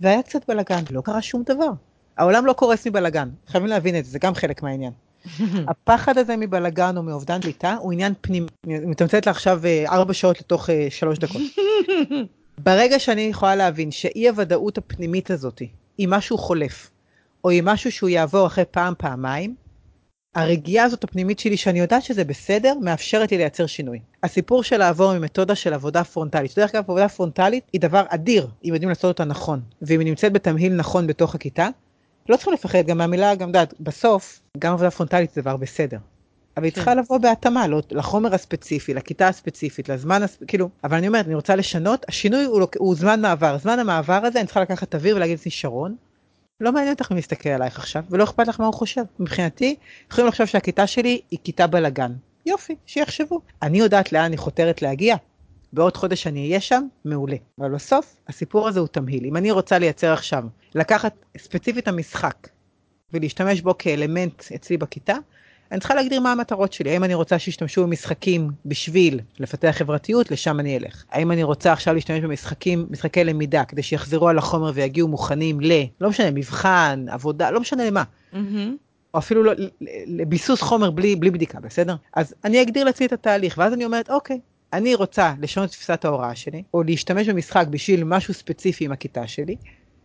[SPEAKER 2] והיה קצת בלגן, לא קרה שום דבר. העולם לא קורס מבלגן, חייבים להבין את זה, זה גם חלק מהעניין. הפחד הזה מבלגן או מאובדן שליטה הוא עניין פנימי, מתמצאת לעכשיו אה, ארבע שעות לתוך אה, שלוש דקות. ברגע שאני יכולה להבין שאי הוודאות הפנימית הזאת היא משהו חולף, או היא משהו שהוא יעבור אחרי פעם, פעמיים, הרגיעה הזאת הפנימית שלי, שאני יודעת שזה בסדר, מאפשרת לי לייצר שינוי. הסיפור של לעבור ממתודה של עבודה פרונטלית, דרך אגב עבודה פרונטלית היא דבר אדיר, אם יודעים לעשות אותה נכון, ואם היא נמצאת בתמהיל נכון בתוך הכיתה, לא צריכים לפחד גם מהמילה, גם יודעת, בסוף, גם עבודה פרונטלית זה דבר בסדר. אבל היא כן. צריכה לבוא בהתאמה לא, לחומר הספציפי, לכיתה הספציפית, לזמן, הספ... כאילו, אבל אני אומרת, אני רוצה לשנות, השינוי הוא, לא, הוא זמן מעבר, זמן המעבר הזה אני צריכה לקחת אוויר ולהגיד לעצמי, שרון, לא מעניין אותך מי מסתכל עלייך עכשיו, ולא אכפת לך מה הוא חושב. מבחינתי, יכולים לחשוב שהכיתה שלי היא כיתה בלאגן. יופי, שיחשבו. אני יודעת לאן אני חותרת להגיע, בעוד חודש אני אהיה שם, מעולה. אבל בסוף, הסיפור הזה הוא תמהיל. אם אני רוצה לייצר עכשיו, לקחת ספציפית המשחק, ולהשתמש בו כאלמנט אצלי בכיתה, אני צריכה להגדיר מה המטרות שלי. האם אני רוצה שישתמשו במשחקים בשביל לפתח חברתיות, לשם אני אלך. האם אני רוצה עכשיו להשתמש במשחקים, משחקי למידה, כדי שיחזרו על החומר ויגיעו מוכנים ל... לא משנה, מבחן, עבודה, לא משנה למה. Mm-hmm. או אפילו לא, לביסוס חומר בלי, בלי בדיקה, בסדר? אז אני אגדיר לעצמי את התהליך, ואז אני אומרת, אוקיי, אני רוצה לשנות את תפיסת ההוראה שלי, או להשתמש במשחק בשביל משהו ספציפי עם הכיתה שלי,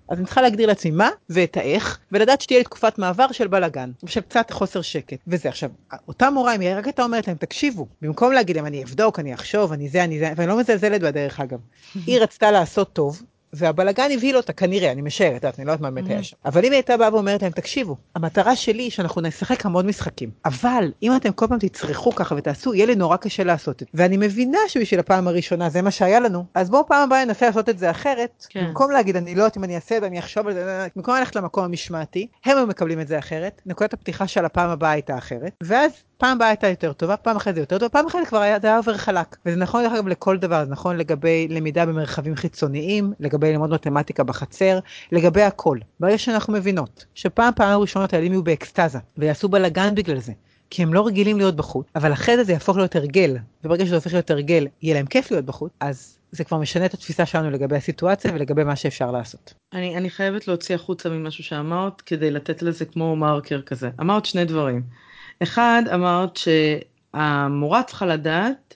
[SPEAKER 2] אז אני צריכה להגדיר לעצמי מה ואת האיך, ולדעת שתהיה לי תקופת מעבר של בלאגן, ושל קצת חוסר שקט. וזה עכשיו, אותה מורה, אם היא רק הייתה אומרת להם, תקשיבו, במקום להגיד להם, אני אבדוק, אני אחשוב, אני זה, אני זה, ואני לא מזלזלת בה דרך אגב, היא רצתה לעשות טוב, והבלגן הבהיל אותה כנראה, אני משערת, אני לא יודעת מה באמת היה שם. אבל אם היא הייתה באה ואומרת להם, תקשיבו, המטרה שלי היא שאנחנו נשחק המון משחקים, אבל אם אתם כל פעם תצרכו ככה ותעשו, יהיה לי נורא קשה לעשות את זה. ואני מבינה שבשביל הפעם הראשונה זה מה שהיה לנו, אז בואו פעם הבאה ננסה לעשות את זה אחרת, כן. במקום להגיד, אני לא יודעת אם אני אעשה את זה, אני אחשוב על זה, במקום ללכת למקום המשמעתי, הם היו מקבלים את זה אחרת, נקודת הפתיחה של הפעם הבאה הייתה אחרת, ואז פעם הבאה הייתה יותר טובה, פעם אחרי זה יותר טובה, פעם אחרי זה כבר היה, היה עובר חלק. וזה נכון דרך אגב לכל דבר, זה נכון לגבי למידה במרחבים חיצוניים, לגבי ללמוד מתמטיקה בחצר, לגבי הכל. ברגע שאנחנו מבינות שפעם פעם ראשונות הילדים יהיו באקסטזה ויעשו בלאגן בגלל זה. כי הם לא רגילים להיות בחוץ, אבל אחרי זה זה יהפוך להיות הרגל, וברגע שזה הופך להיות הרגל, יהיה להם כיף להיות בחוץ, אז זה כבר משנה את התפיסה שלנו לגבי הסיטואציה ולגבי מה שאפשר לעשות.
[SPEAKER 1] אני, אני חייבת להוציא החוצה ממשהו שאמרת, כדי לתת לזה כמו מרקר כזה. אמרת שני דברים. אחד, אמרת שהמורה צריכה לדעת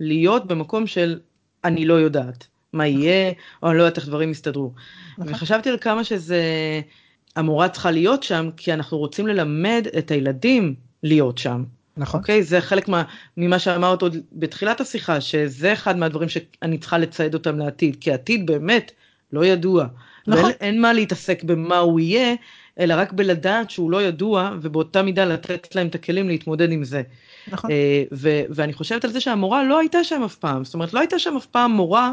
[SPEAKER 1] להיות במקום של אני לא יודעת מה יהיה, או אני לא יודעת איך דברים יסתדרו. נכון. וחשבתי על כמה שזה המורה צריכה להיות שם כי אנחנו רוצים ללמד את הילדים להיות שם.
[SPEAKER 2] נכון.
[SPEAKER 1] אוקיי? זה חלק מה, ממה שאמרת עוד בתחילת השיחה, שזה אחד מהדברים שאני צריכה לצייד אותם לעתיד, כי העתיד באמת לא ידוע. נכון. ואין מה להתעסק במה הוא יהיה, אלא רק בלדעת שהוא לא ידוע, ובאותה מידה לתת להם את הכלים להתמודד עם זה. נכון. אה, ו- ואני חושבת על זה שהמורה לא הייתה שם אף פעם, זאת אומרת לא הייתה שם אף פעם מורה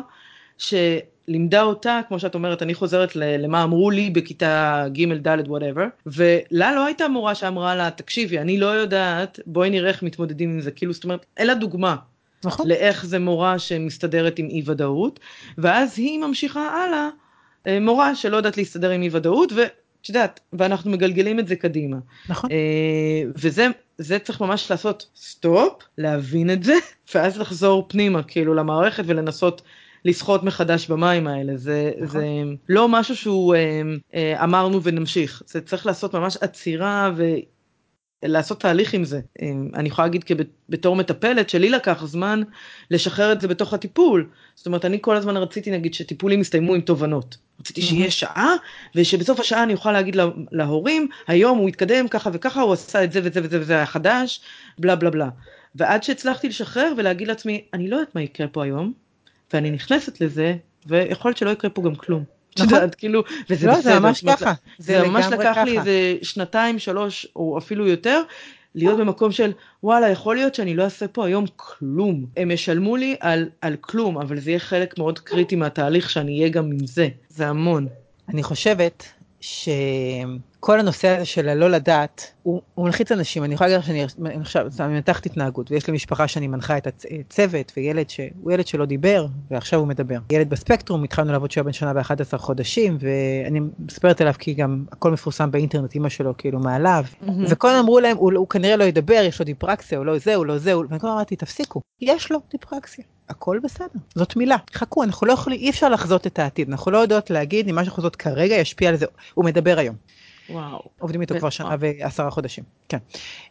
[SPEAKER 1] שלימדה אותה, כמו שאת אומרת, אני חוזרת למה אמרו לי בכיתה ג', ד', whatever, ולה לא הייתה מורה שאמרה לה, תקשיבי, אני לא יודעת, בואי נראה איך מתמודדים עם זה, כאילו, זאת אומרת, אלא דוגמה. נכון. לאיך זה מורה שמסתדרת עם אי ודאות, ואז היא ממשיכה הלאה, אה, מורה שלא יודעת להסתדר עם אי ודאות, ואת יודעת, ואנחנו מגלגלים את זה קדימה. נכון. אה, וזה זה צריך ממש לעשות סטופ, להבין את זה, ואז לחזור פנימה, כאילו, למערכת ולנסות לשחות מחדש במים האלה. זה, נכון. זה לא משהו שהוא אה, אה, אמרנו ונמשיך, זה צריך לעשות ממש עצירה ו... לעשות תהליך עם זה. אה, אני יכולה להגיד בתור מטפלת שלי לקח זמן לשחרר את זה בתוך הטיפול. זאת אומרת, אני כל הזמן רציתי נגיד שטיפולים יסתיימו עם תובנות. רציתי שיהיה שעה, ושבסוף השעה אני אוכל להגיד לה, להורים, היום הוא התקדם ככה וככה, הוא עשה את זה וזה וזה וזה היה חדש, בלה בלה בלה. ועד שהצלחתי לשחרר ולהגיד לעצמי, אני לא יודעת מה יקרה פה היום, ואני נכנסת לזה, ויכול להיות שלא יקרה פה גם כלום. נכון. יודעת, כאילו, וזה
[SPEAKER 2] לא, בסדר. זה ממש ככה.
[SPEAKER 1] זה, זה ממש לקח ככה. לי איזה שנתיים, שלוש, או אפילו יותר, להיות במקום של וואלה יכול להיות שאני לא אעשה פה היום כלום הם ישלמו לי על על כלום אבל זה יהיה חלק מאוד קריטי מהתהליך שאני אהיה גם עם זה זה המון.
[SPEAKER 2] אני חושבת שכל הנושא הזה של הלא לדעת, הוא, הוא מלחיץ אנשים. אני יכולה להגיד לך שאני עכשיו, מנתחת התנהגות, ויש לי משפחה שאני מנחה את הצוות, וילד שהוא ילד שלא דיבר, ועכשיו הוא מדבר. ילד בספקטרום, התחלנו לעבוד שהוא בן שנה ו-11 חודשים, ואני מספרת עליו כי גם הכל מפורסם באינטרנט, אמא שלו כאילו מעליו, mm-hmm. וכל אמרו להם, הוא, הוא כנראה לא ידבר, יש לו דיפרקסיה, הוא לא זה, הוא לא זה, ואני כבר אמרתי, תפסיקו, יש לו דיפרקסיה. הכל בסדר, זאת מילה. חכו, אנחנו לא יכולים, אי אפשר לחזות את העתיד, אנחנו לא יודעות להגיד אם מה שאנחנו עושות כרגע ישפיע על זה, הוא מדבר היום.
[SPEAKER 1] וואו.
[SPEAKER 2] עובדים איתו כבר שנה ועשרה חודשים, כן.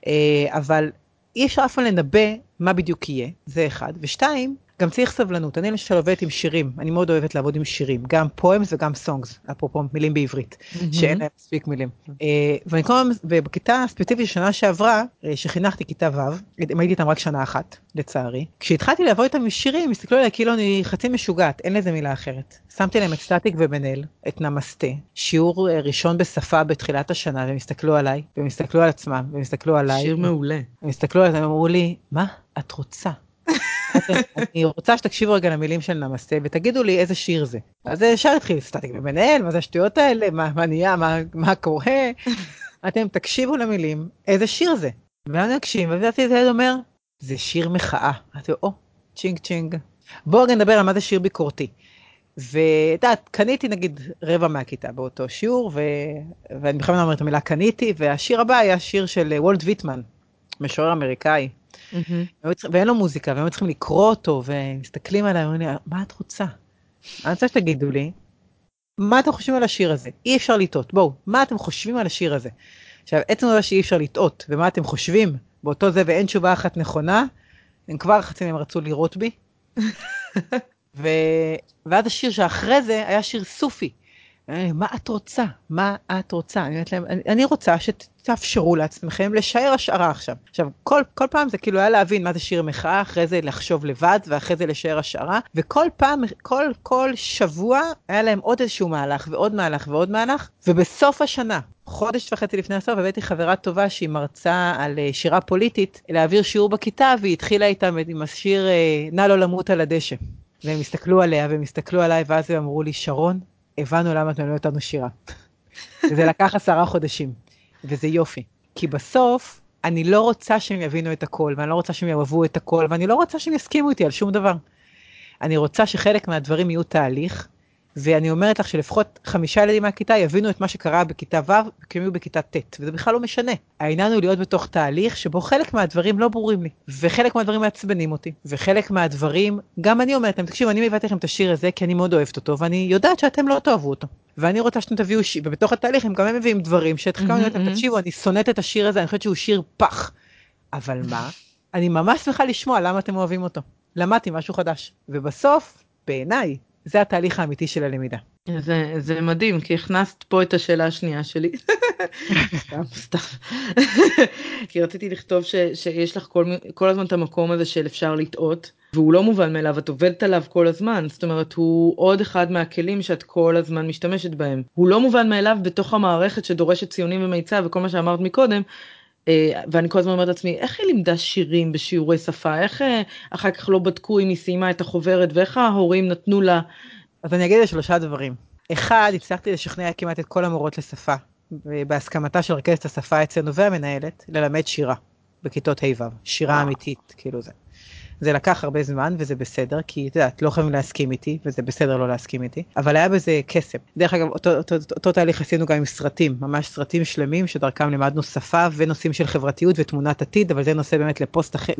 [SPEAKER 2] אה, אבל אי אפשר אף פעם לנבא מה בדיוק יהיה, זה אחד. ושתיים, גם צריך סבלנות. אני למשל עובדת עם שירים, אני מאוד אוהבת לעבוד עם שירים, גם פואמס וגם סונגס, אפרופו מילים בעברית. שאין להם מספיק מילים. Mm-hmm. ואני כל הזמן, ובכיתה ספציפית שנה שעברה, אה, שחינכתי כיתה ו', הייתי איתם רק שנה אחת, לצערי, כשהתחלתי לעבוד איתם עם שירים, הסתכלו עליי כאילו אני חצי משוגעת, אין לזה מילה אחרת. שמתי להם את סטטיק ובן אל, את נמסטה, שיעור אה, ראשון בשפה בתחילת השנה, והם הסתכלו עליי, והם הסתכלו על עצמם, והם הסתכלו עליי.
[SPEAKER 1] שיר מעולה.
[SPEAKER 2] הם הסתכלו עליי, הם אמרו לי, מה את רוצה? אני רוצה שתקשיבו רגע למילים של נמסטה ותגידו לי איזה שיר זה. אז ישר התחיל סטטיק ומנהל, מה זה השטויות האלה, מה, נהיה, מה, קורה. אתם תקשיבו למילים, איזה שיר זה. ואני אקשיב, ואז הילד אומר, זה שיר מחאה. אמרתי או, ching ching. בואו רגע נדבר על מה זה שיר ביקורתי. ואת יודעת, קניתי נגיד רבע מהכיתה באותו שיעור, ו... ואני בכלל אומרת את המילה קניתי, והשיר הבא היה שיר של וולט ויטמן, משורר אמריקאי. Mm-hmm. ואין לו מוזיקה, והם צריכים לקרוא אותו, ומסתכלים עליי, ואומרים לי, מה את רוצה? אני רוצה שתגידו לי, מה אתם חושבים על השיר הזה? אי אפשר לטעות. בואו, מה אתם חושבים על השיר הזה? עכשיו, עצם העובדה שאי אפשר לטעות, ומה אתם חושבים באותו זה, ואין תשובה אחת נכונה, הם כבר חצי מהם רצו לירות בי. ו... ואז השיר שאחרי זה היה שיר סופי. אה, מה את רוצה? מה את רוצה? אני אומרת להם, אני רוצה שתאפשרו לעצמכם לשער השערה עכשיו. עכשיו, כל, כל פעם זה כאילו היה להבין מה זה שיר מחאה, אחרי זה לחשוב לבד, ואחרי זה לשער השערה, וכל פעם, כל, כל שבוע היה להם עוד איזשהו מהלך, ועוד מהלך, ועוד מהלך, ובסוף השנה, חודש וחצי לפני הסוף הבאתי חברה טובה שהיא מרצה על אה, שירה פוליטית להעביר שיעור בכיתה והיא התחילה איתם עם השיר אה, נא לא למות על הדשא. והם הסתכלו עליה והם הסתכלו עליי ואז הם אמרו לי שרון הבנו למה אתם לא אותנו שירה. וזה לקח עשרה חודשים, וזה יופי. כי בסוף, אני לא רוצה שהם יבינו את הכל, ואני לא רוצה שהם יאהבו את הכל, ואני לא רוצה שהם יסכימו איתי על שום דבר. אני רוצה שחלק מהדברים יהיו תהליך, ואני אומרת לך שלפחות חמישה ילדים מהכיתה יבינו את מה שקרה בכיתה ו' וכי יהיו בכיתה ט', וזה בכלל לא משנה. העניין הוא להיות בתוך תהליך שבו חלק מהדברים לא ברורים לי, וחלק מהדברים מעצבנים אותי, וחלק מהדברים, גם אני אומרת להם, תקשיבו, אני מבאתי לכם את השיר הזה כי אני מאוד אוהבת אותו, ואני יודעת שאתם לא תאהבו אותו. ואני רוצה שאתם תביאו שיר, ובתוך התהליך הם גם הם מביאים דברים שתחכם, אני אומרת תקשיבו, אני שונאת את השיר הזה, אני חושבת שהוא שיר פח. אבל מה? אני ממש שמחה לשמוע למה אתם אוהבים אותו. למדתי משהו חדש. ובסוף, בעיניי, זה התהליך האמיתי של הלמידה.
[SPEAKER 1] זה, זה מדהים, כי הכנסת פה את השאלה השנייה שלי. סתם, סתם. כי רציתי לכתוב ש, שיש לך כל, כל הזמן את המקום הזה של אפשר לטעות, והוא לא מובן מאליו, את עובדת עליו כל הזמן, זאת אומרת, הוא עוד אחד מהכלים שאת כל הזמן משתמשת בהם. הוא לא מובן מאליו בתוך המערכת שדורשת ציונים ומיצב וכל מה שאמרת מקודם, ואני כל הזמן אומרת לעצמי, איך היא לימדה שירים בשיעורי שפה? איך אה, אחר כך לא בדקו אם היא סיימה את החוברת, ואיך ההורים נתנו לה...
[SPEAKER 2] אז אני אגיד שלושה דברים. אחד, הצלחתי לשכנע כמעט את כל המורות לשפה, בהסכמתה של רכזת השפה אצלנו והמנהלת, ללמד שירה בכיתות ה'-ו', שירה אמיתית, כאילו זה. זה לקח הרבה זמן וזה בסדר, כי את יודעת, לא חייבים להסכים איתי, וזה בסדר לא להסכים איתי, אבל היה בזה קסם. דרך אגב, אותו, אותו, אותו, אותו תהליך עשינו גם עם סרטים, ממש סרטים שלמים שדרכם לימדנו שפה ונושאים של חברתיות ותמונת עתיד, אבל זה נושא באמת לפוסט אחר,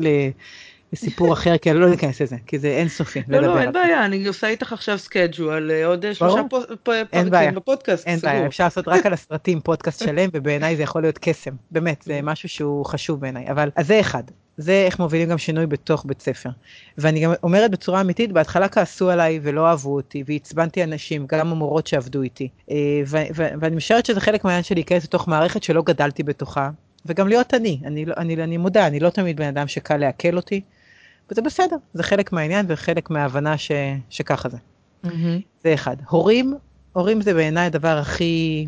[SPEAKER 2] לסיפור אחר, כי אני לא ניכנס לזה, כי זה אינסופי.
[SPEAKER 1] לא, לא, אין בעיה, אני עושה איתך עכשיו סקייג'ו על אה, עוד שלושה פרקים בפודקאסט.
[SPEAKER 2] אין בעיה, אפשר לעשות רק על הסרטים פודקאסט שלם, ובעיניי זה יכול להיות קסם. באמת, זה משהו שהוא חשוב בעיניי. אבל, אז זה אחד. זה איך מובילים גם שינוי בתוך בית ספר. ואני גם אומרת בצורה אמיתית, בהתחלה כעסו עליי ולא אהבו אותי, ועצבנתי אנשים, גם המורות שעבדו איתי. אה, ואני משערת שזה חלק מהעניין שלי להיכנס לתוך מערכת שלא גדלתי בתוכה, וגם להיות אני. אני, לא, אני, אני מודה, אני לא תמיד בן אדם שקל לעכל אותי. וזה בסדר, זה חלק מהעניין וחלק מההבנה ש, שככה זה. Mm-hmm. זה אחד. הורים, הורים זה בעיניי הדבר הכי...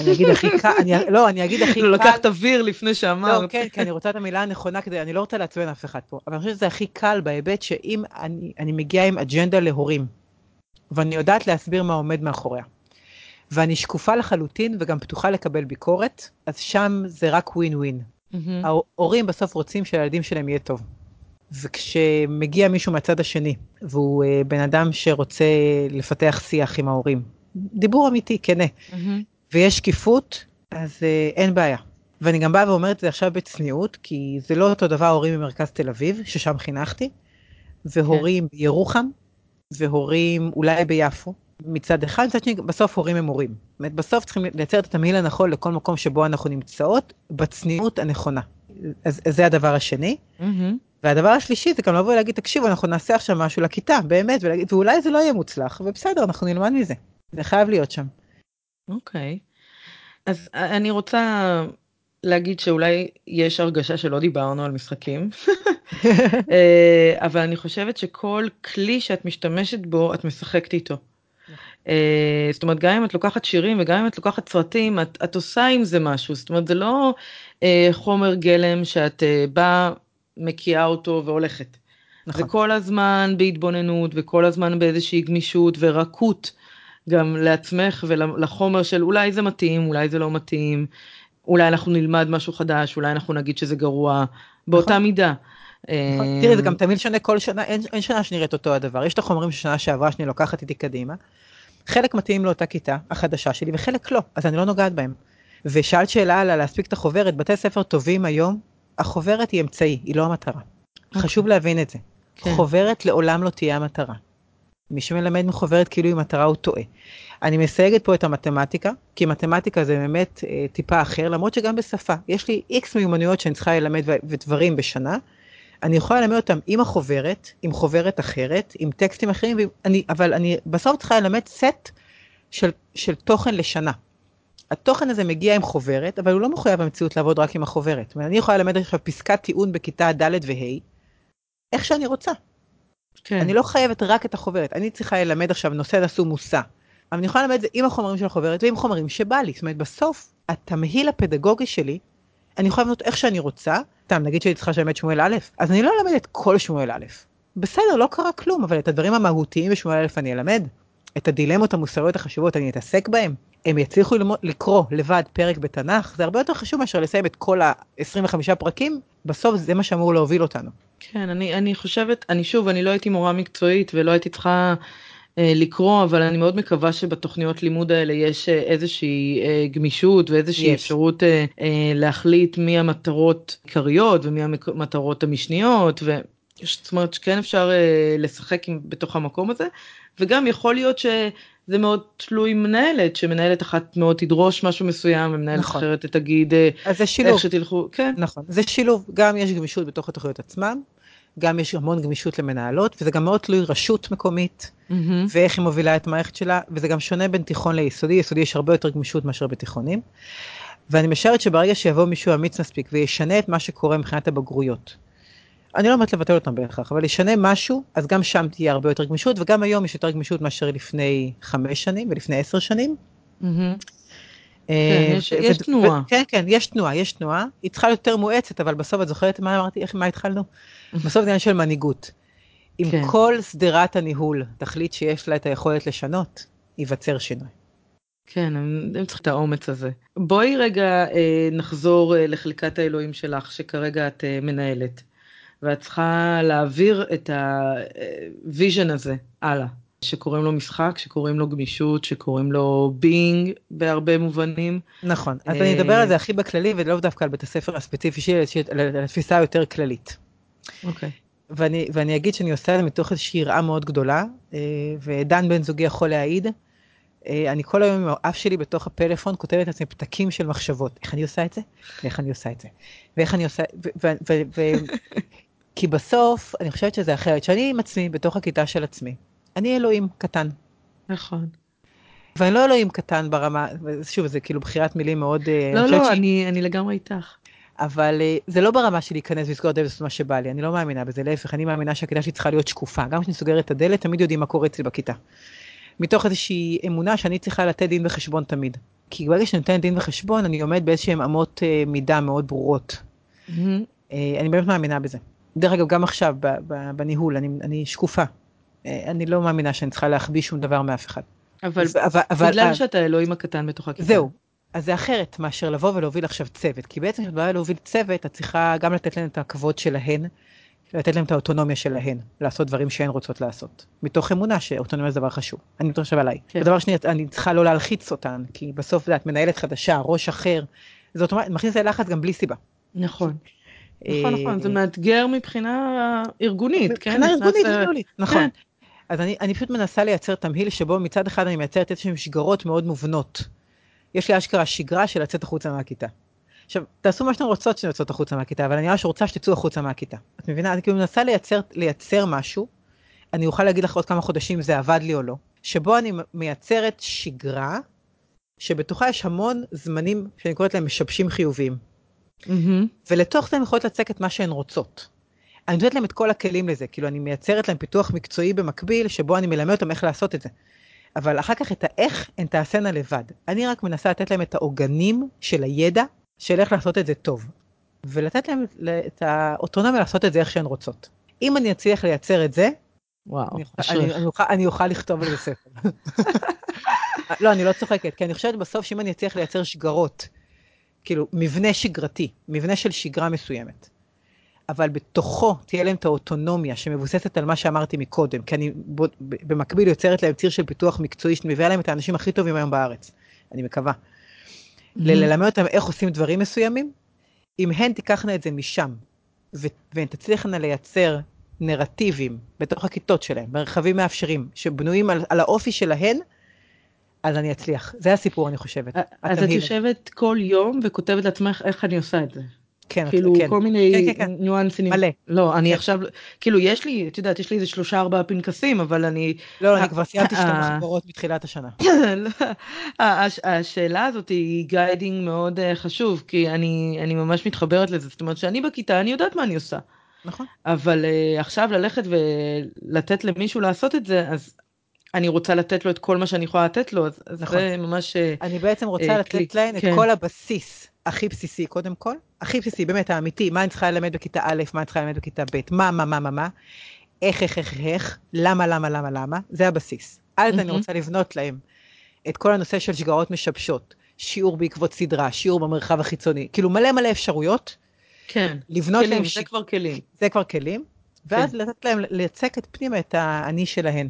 [SPEAKER 2] אני אגיד הכי קל, אני, לא, אני אגיד הכי
[SPEAKER 1] קל. לקחת אוויר לפני שאמרת.
[SPEAKER 2] לא, כן, כי אני רוצה את המילה הנכונה כדי, אני לא רוצה לעצבן אף אחד פה, אבל אני חושבת שזה הכי קל בהיבט שאם אני, אני מגיעה עם אג'נדה להורים, ואני יודעת להסביר מה עומד מאחוריה, ואני שקופה לחלוטין וגם פתוחה לקבל ביקורת, אז שם זה רק ווין ווין. Mm-hmm. ההורים בסוף רוצים שהילדים שלהם יהיה טוב. וכשמגיע מישהו מהצד השני, והוא uh, בן אדם שרוצה לפתח שיח עם ההורים, דיבור אמיתי, כנה, mm-hmm. ויש שקיפות, אז uh, אין בעיה. ואני גם באה ואומרת את זה עכשיו בצניעות, כי זה לא אותו דבר הורים במרכז תל אביב, ששם חינכתי, והורים כן. בירוחם, והורים אולי ביפו, מצד אחד, מצד שני, בסוף הורים הם הורים. זאת אומרת, בסוף צריכים לייצר את התמהיל הנכון לכל מקום שבו אנחנו נמצאות, בצניעות הנכונה. אז, אז זה הדבר השני. Mm-hmm. והדבר השלישי זה גם לבוא ולהגיד, תקשיבו, אנחנו נעשה עכשיו משהו לכיתה, באמת, ולהגיד, ואולי זה לא יהיה מוצלח, ובסדר, אנחנו נלמד מזה. זה חייב להיות שם.
[SPEAKER 1] אוקיי. אז אני רוצה להגיד שאולי יש הרגשה שלא דיברנו על משחקים, אה, אבל אני חושבת שכל כלי שאת משתמשת בו, את משחקת איתו. אה, זאת אומרת, גם אם את לוקחת שירים וגם אם את לוקחת סרטים, את, את עושה עם זה משהו. זאת אומרת, זה לא אה, חומר גלם שאת אה, באה, מקיאה אותו והולכת. נכון. זה כל הזמן בהתבוננות וכל הזמן באיזושהי גמישות ורקות גם לעצמך ולחומר של אולי זה מתאים, אולי זה לא מתאים, אולי אנחנו נלמד משהו חדש, אולי אנחנו נגיד שזה גרוע, באותה נכון. מידה.
[SPEAKER 2] נכון. תראי, זה גם תמיד שונה כל שנה, אין, אין שנה שנראית אותו הדבר. יש את החומרים ששנה שעברה שאני לוקחת איתי קדימה. חלק מתאים לאותה כיתה החדשה שלי וחלק לא, אז אני לא נוגעת בהם. ושאלת שאלה על להספיק את החוברת, בתי ספר טובים היום, החוברת היא אמצעי, היא לא המטרה. Okay. אוקיי. חשוב להבין את זה. כן. חוברת לעולם לא תהיה המטרה. מי שמלמד מחוברת כאילו היא מטרה הוא טועה. אני מסייגת פה את המתמטיקה, כי מתמטיקה זה באמת אה, טיפה אחר, למרות שגם בשפה. יש לי איקס מיומנויות שאני צריכה ללמד ודברים בשנה, אני יכולה ללמד אותם עם החוברת, עם חוברת אחרת, עם טקסטים אחרים, ואני, אבל אני בסוף צריכה ללמד סט של, של תוכן לשנה. התוכן הזה מגיע עם חוברת, אבל הוא לא מחויב במציאות לעבוד רק עם החוברת. אני יכולה ללמד עכשיו פסקת טיעון בכיתה ד' וה', איך שאני רוצה. כן. אני לא חייבת רק את החוברת, אני צריכה ללמד עכשיו נושא נשוא מושא. אבל אני יכולה ללמד את זה עם החומרים של החוברת ועם חומרים שבא לי. זאת אומרת, בסוף, התמהיל הפדגוגי שלי, אני יכולה לבנות איך שאני רוצה, סתם, נגיד שהייתי צריכה ללמד שמואל א', אז אני לא אלמד את כל שמואל א'. בסדר, לא קרה כלום, אבל את הדברים המהותיים בשמואל א' אני אלמד. את הדילמות המוסריות החשובות אני אתעסק בהם. הם יצליחו ללמוד, לקרוא לבד פרק בתנ"ך, זה הרבה יותר חשוב מאשר לסיים את כל ה-25 פרקים, בסוף זה מה שאמור להוביל אותנו.
[SPEAKER 1] כן, אני, אני חושבת, אני שוב, אני לא הייתי מורה מקצועית ולא הייתי צריכה אה, לקרוא, אבל אני מאוד מקווה שבתוכניות לימוד האלה יש אה, איזושהי אה, גמישות ואיזושהי יש. אפשרות להחליט מי המטרות העיקריות ומי המטרות המשניות, זאת אומרת שכן אפשר לשחק עם, בתוך המקום הזה, וגם יכול להיות שזה מאוד תלוי מנהלת, שמנהלת אחת מאוד תדרוש משהו מסוים ומנהלת נכון. אחרת תגיד
[SPEAKER 2] אז זה שילוב. איך שתלכו, כן. נכון, זה שילוב, גם יש גמישות בתוך התוכניות עצמן, גם יש המון גמישות למנהלות, וזה גם מאוד תלוי רשות מקומית,
[SPEAKER 1] Mm-hmm.
[SPEAKER 2] ואיך היא מובילה את המערכת שלה, וזה גם שונה בין תיכון ליסודי, יסודי יש הרבה יותר גמישות מאשר בתיכונים. ואני משערת שברגע שיבוא מישהו אמיץ מספיק וישנה את מה שקורה מבחינת הבגרויות, אני לא אומרת לבטל אותם בהכרח, אבל ישנה משהו, אז גם שם תהיה הרבה יותר גמישות, וגם היום יש יותר גמישות מאשר לפני חמש שנים ולפני עשר שנים.
[SPEAKER 1] Mm-hmm.
[SPEAKER 2] אה,
[SPEAKER 1] כן, יש- תנועה.
[SPEAKER 2] כן, כן, יש תנועה, יש תנועה. היא צריכה להיות יותר מואצת, אבל בסוף את זוכרת מה אמרתי, איך, מה התחלנו? בסוף זה עניין של מנהיגות. אם
[SPEAKER 1] כן.
[SPEAKER 2] כל שדרת הניהול תחליט שיש לה את היכולת לשנות, ייווצר שינוי.
[SPEAKER 1] כן, הם, הם צריכים את האומץ הזה. בואי רגע אה, נחזור אה, לחלקת האלוהים שלך, שכרגע את אה, מנהלת, ואת צריכה להעביר את ה vision הזה הלאה, שקוראים לו משחק, שקוראים לו גמישות, שקוראים לו being בהרבה מובנים.
[SPEAKER 2] נכון, אז
[SPEAKER 1] אה,
[SPEAKER 2] אני אדבר על זה הכי בכללי, ולאו דווקא על בית הספר הספציפי שלי, אלא על התפיסה היותר כללית.
[SPEAKER 1] אוקיי.
[SPEAKER 2] ואני, ואני אגיד שאני עושה את זה מתוך איזושהי יראה מאוד גדולה, אה, ודן בן זוגי יכול להעיד. אה, אני כל היום עם האף שלי בתוך הפלאפון כותבת לעצמי פתקים של מחשבות. איך אני עושה את זה? ואיך אני עושה את זה? ואיך אני עושה... כי בסוף, אני חושבת שזה אחרת. שאני עם עצמי, בתוך הכיתה של עצמי, אני אלוהים קטן.
[SPEAKER 1] נכון.
[SPEAKER 2] ואני לא אלוהים קטן ברמה, שוב, זה כאילו בחירת מילים מאוד...
[SPEAKER 1] לא,
[SPEAKER 2] אני חושבת
[SPEAKER 1] לא,
[SPEAKER 2] שהיא-
[SPEAKER 1] אני, אני לגמרי איתך.
[SPEAKER 2] אבל אה, זה לא ברמה של להיכנס ולסגור את הדלת מה שבא לי, אני לא מאמינה בזה, להפך, אני מאמינה שהכיתה שלי צריכה להיות שקופה. גם כשאני סוגרת את הדלת, תמיד יודעים מה קורה אצלי בכיתה. מתוך איזושהי אמונה שאני צריכה לתת דין וחשבון תמיד. כי ברגע שאני נותנת דין וחשבון, אני עומד באיזשהן אמות אה, מידה מאוד ברורות. אה, אני באמת מאמינה בזה. דרך אגב, גם עכשיו, בניהול, אני, אני שקופה. אה, אני לא מאמינה שאני צריכה להחביא שום דבר מאף אחד.
[SPEAKER 1] אבל,
[SPEAKER 2] אבל, אבל,
[SPEAKER 1] בגלל
[SPEAKER 2] אבל
[SPEAKER 1] שאתה האלוהים הקטן בתוך הכיתה.
[SPEAKER 2] זהו. אז זה אחרת מאשר לבוא ולהוביל עכשיו צוות. כי בעצם כשאת באה להוביל צוות, את צריכה גם לתת להם את הכבוד שלהן, לתת להם את האוטונומיה שלהן, לעשות דברים שהן רוצות לעשות. מתוך אמונה שאוטונומיה זה דבר חשוב. אני עכשיו עליי.
[SPEAKER 1] כן.
[SPEAKER 2] ודבר שני, אני צריכה לא להלחיץ אותן, כי בסוף, את מנהלת חדשה, ראש אחר, זה אוטומטית, מכניס ללחץ גם בלי סיבה.
[SPEAKER 1] נכון.
[SPEAKER 2] אה,
[SPEAKER 1] נכון, נכון, זה מאתגר מבחינה ארגונית, כן?
[SPEAKER 2] מבחינה ארגונית
[SPEAKER 1] ל-
[SPEAKER 2] וניהולית, נכון.
[SPEAKER 1] כן.
[SPEAKER 2] אז אני, אני פשוט מנסה לייצר תמהיל שבו מצד אחד אני מייצרת איזשהן שגרות מאוד מובנות. יש לי אשכרה שגרה של לצאת החוצה מהכיתה. עכשיו, תעשו מה שאתם רוצות כשאתן יוצאות החוצה מהכיתה, אבל אני ממש רוצה שתצאו החוצה מהכיתה. את מבינה? אני כאילו מנסה לייצר, לייצר משהו, אני אוכל להגיד לך עוד כמה חודשים אם זה עבד לי או לא, שבו אני מייצרת שגרה, שבתוכה יש המון זמנים שאני קוראת להם משבשים חיוביים.
[SPEAKER 1] מהמם.
[SPEAKER 2] ולתוך זה הן יכולות לצק את מה שהן רוצות. אני נותנת להם את כל הכלים לזה, כאילו אני מייצרת להם פיתוח מקצועי במקביל, שבו אני מלמד אותם איך לעשות את זה. אבל אחר כך את האיך הן תעשינה לבד. אני רק מנסה לתת להם את העוגנים של הידע של איך לעשות את זה טוב. ולתת להם את האוטונומיה לעשות את זה איך שהן רוצות. אם אני אצליח לייצר את זה,
[SPEAKER 1] וואו,
[SPEAKER 2] אני, אוכל-
[SPEAKER 1] אשריך.
[SPEAKER 2] אני, אני, אוכל, אני אוכל לכתוב על זה ספר. לא, אני לא צוחקת, כי אני חושבת בסוף שאם אני אצליח לייצר שגרות, כאילו מבנה שגרתי, מבנה של שגרה מסוימת, אבל בתוכו תהיה להם את האוטונומיה שמבוססת על מה שאמרתי מקודם, כי אני במקביל יוצרת להם ציר של פיתוח מקצועי שמביאה להם את האנשים הכי טובים היום בארץ, אני מקווה.
[SPEAKER 1] מהמם.
[SPEAKER 2] ללמד אותם איך עושים דברים מסוימים, אם הן תיקחנה את זה משם, ו- והן תצליחנה לייצר נרטיבים בתוך הכיתות שלהם, מרחבים מאפשרים, שבנויים על, על האופי שלהן, אז אני אצליח. זה הסיפור, אני חושבת.
[SPEAKER 1] אז את. יושבת כל יום וכותבת לעצמך איך אני עושה את זה.
[SPEAKER 2] כן,
[SPEAKER 1] כאילו
[SPEAKER 2] כן.
[SPEAKER 1] כל מיני
[SPEAKER 2] כן, כן, כן.
[SPEAKER 1] ניואנסים.
[SPEAKER 2] מלא.
[SPEAKER 1] לא, אני
[SPEAKER 2] כן.
[SPEAKER 1] עכשיו, כאילו יש לי, את יודעת, יש לי איזה שלושה ארבעה פנקסים, אבל אני,
[SPEAKER 2] לא, לא,
[SPEAKER 1] אה,
[SPEAKER 2] אני כבר סיימתי שתי
[SPEAKER 1] אה.
[SPEAKER 2] מחברות מתחילת השנה.
[SPEAKER 1] לא, הש- השאלה הזאת היא guiding מאוד אה, חשוב, כי אני אני ממש מתחברת לזה, זאת אומרת שאני בכיתה, אני יודעת מה אני עושה.
[SPEAKER 2] נכון.
[SPEAKER 1] אבל אה, עכשיו ללכת ולתת למישהו לעשות את זה, אז אני רוצה לתת לו את כל מה שאני יכולה לתת לו, אז,
[SPEAKER 2] נכון.
[SPEAKER 1] זה ממש... אה,
[SPEAKER 2] אני בעצם רוצה
[SPEAKER 1] אה,
[SPEAKER 2] לתת
[SPEAKER 1] כלי,
[SPEAKER 2] להן את
[SPEAKER 1] כן.
[SPEAKER 2] כל הבסיס הכי בסיסי, קודם כל, הכי בסיסי, באמת האמיתי, מה אני צריכה ללמד בכיתה א', מה אני צריכה ללמד בכיתה ב', מה, מה, מה, מה, מה, איך, איך, איך, איך, למה, למה, למה, למה, זה הבסיס. אז אני
[SPEAKER 1] מהמם.
[SPEAKER 2] רוצה לבנות להם את כל הנושא של שגרות משבשות, שיעור בעקבות סדרה, שיעור במרחב החיצוני, כאילו מלא מלא אפשרויות,
[SPEAKER 1] כן,
[SPEAKER 2] לבנות
[SPEAKER 1] כלים,
[SPEAKER 2] להם,
[SPEAKER 1] זה
[SPEAKER 2] ש...
[SPEAKER 1] כבר כלים.
[SPEAKER 2] זה כבר כלים, ואז
[SPEAKER 1] כן.
[SPEAKER 2] לתת להם לצק את פנימה את האני שלהן.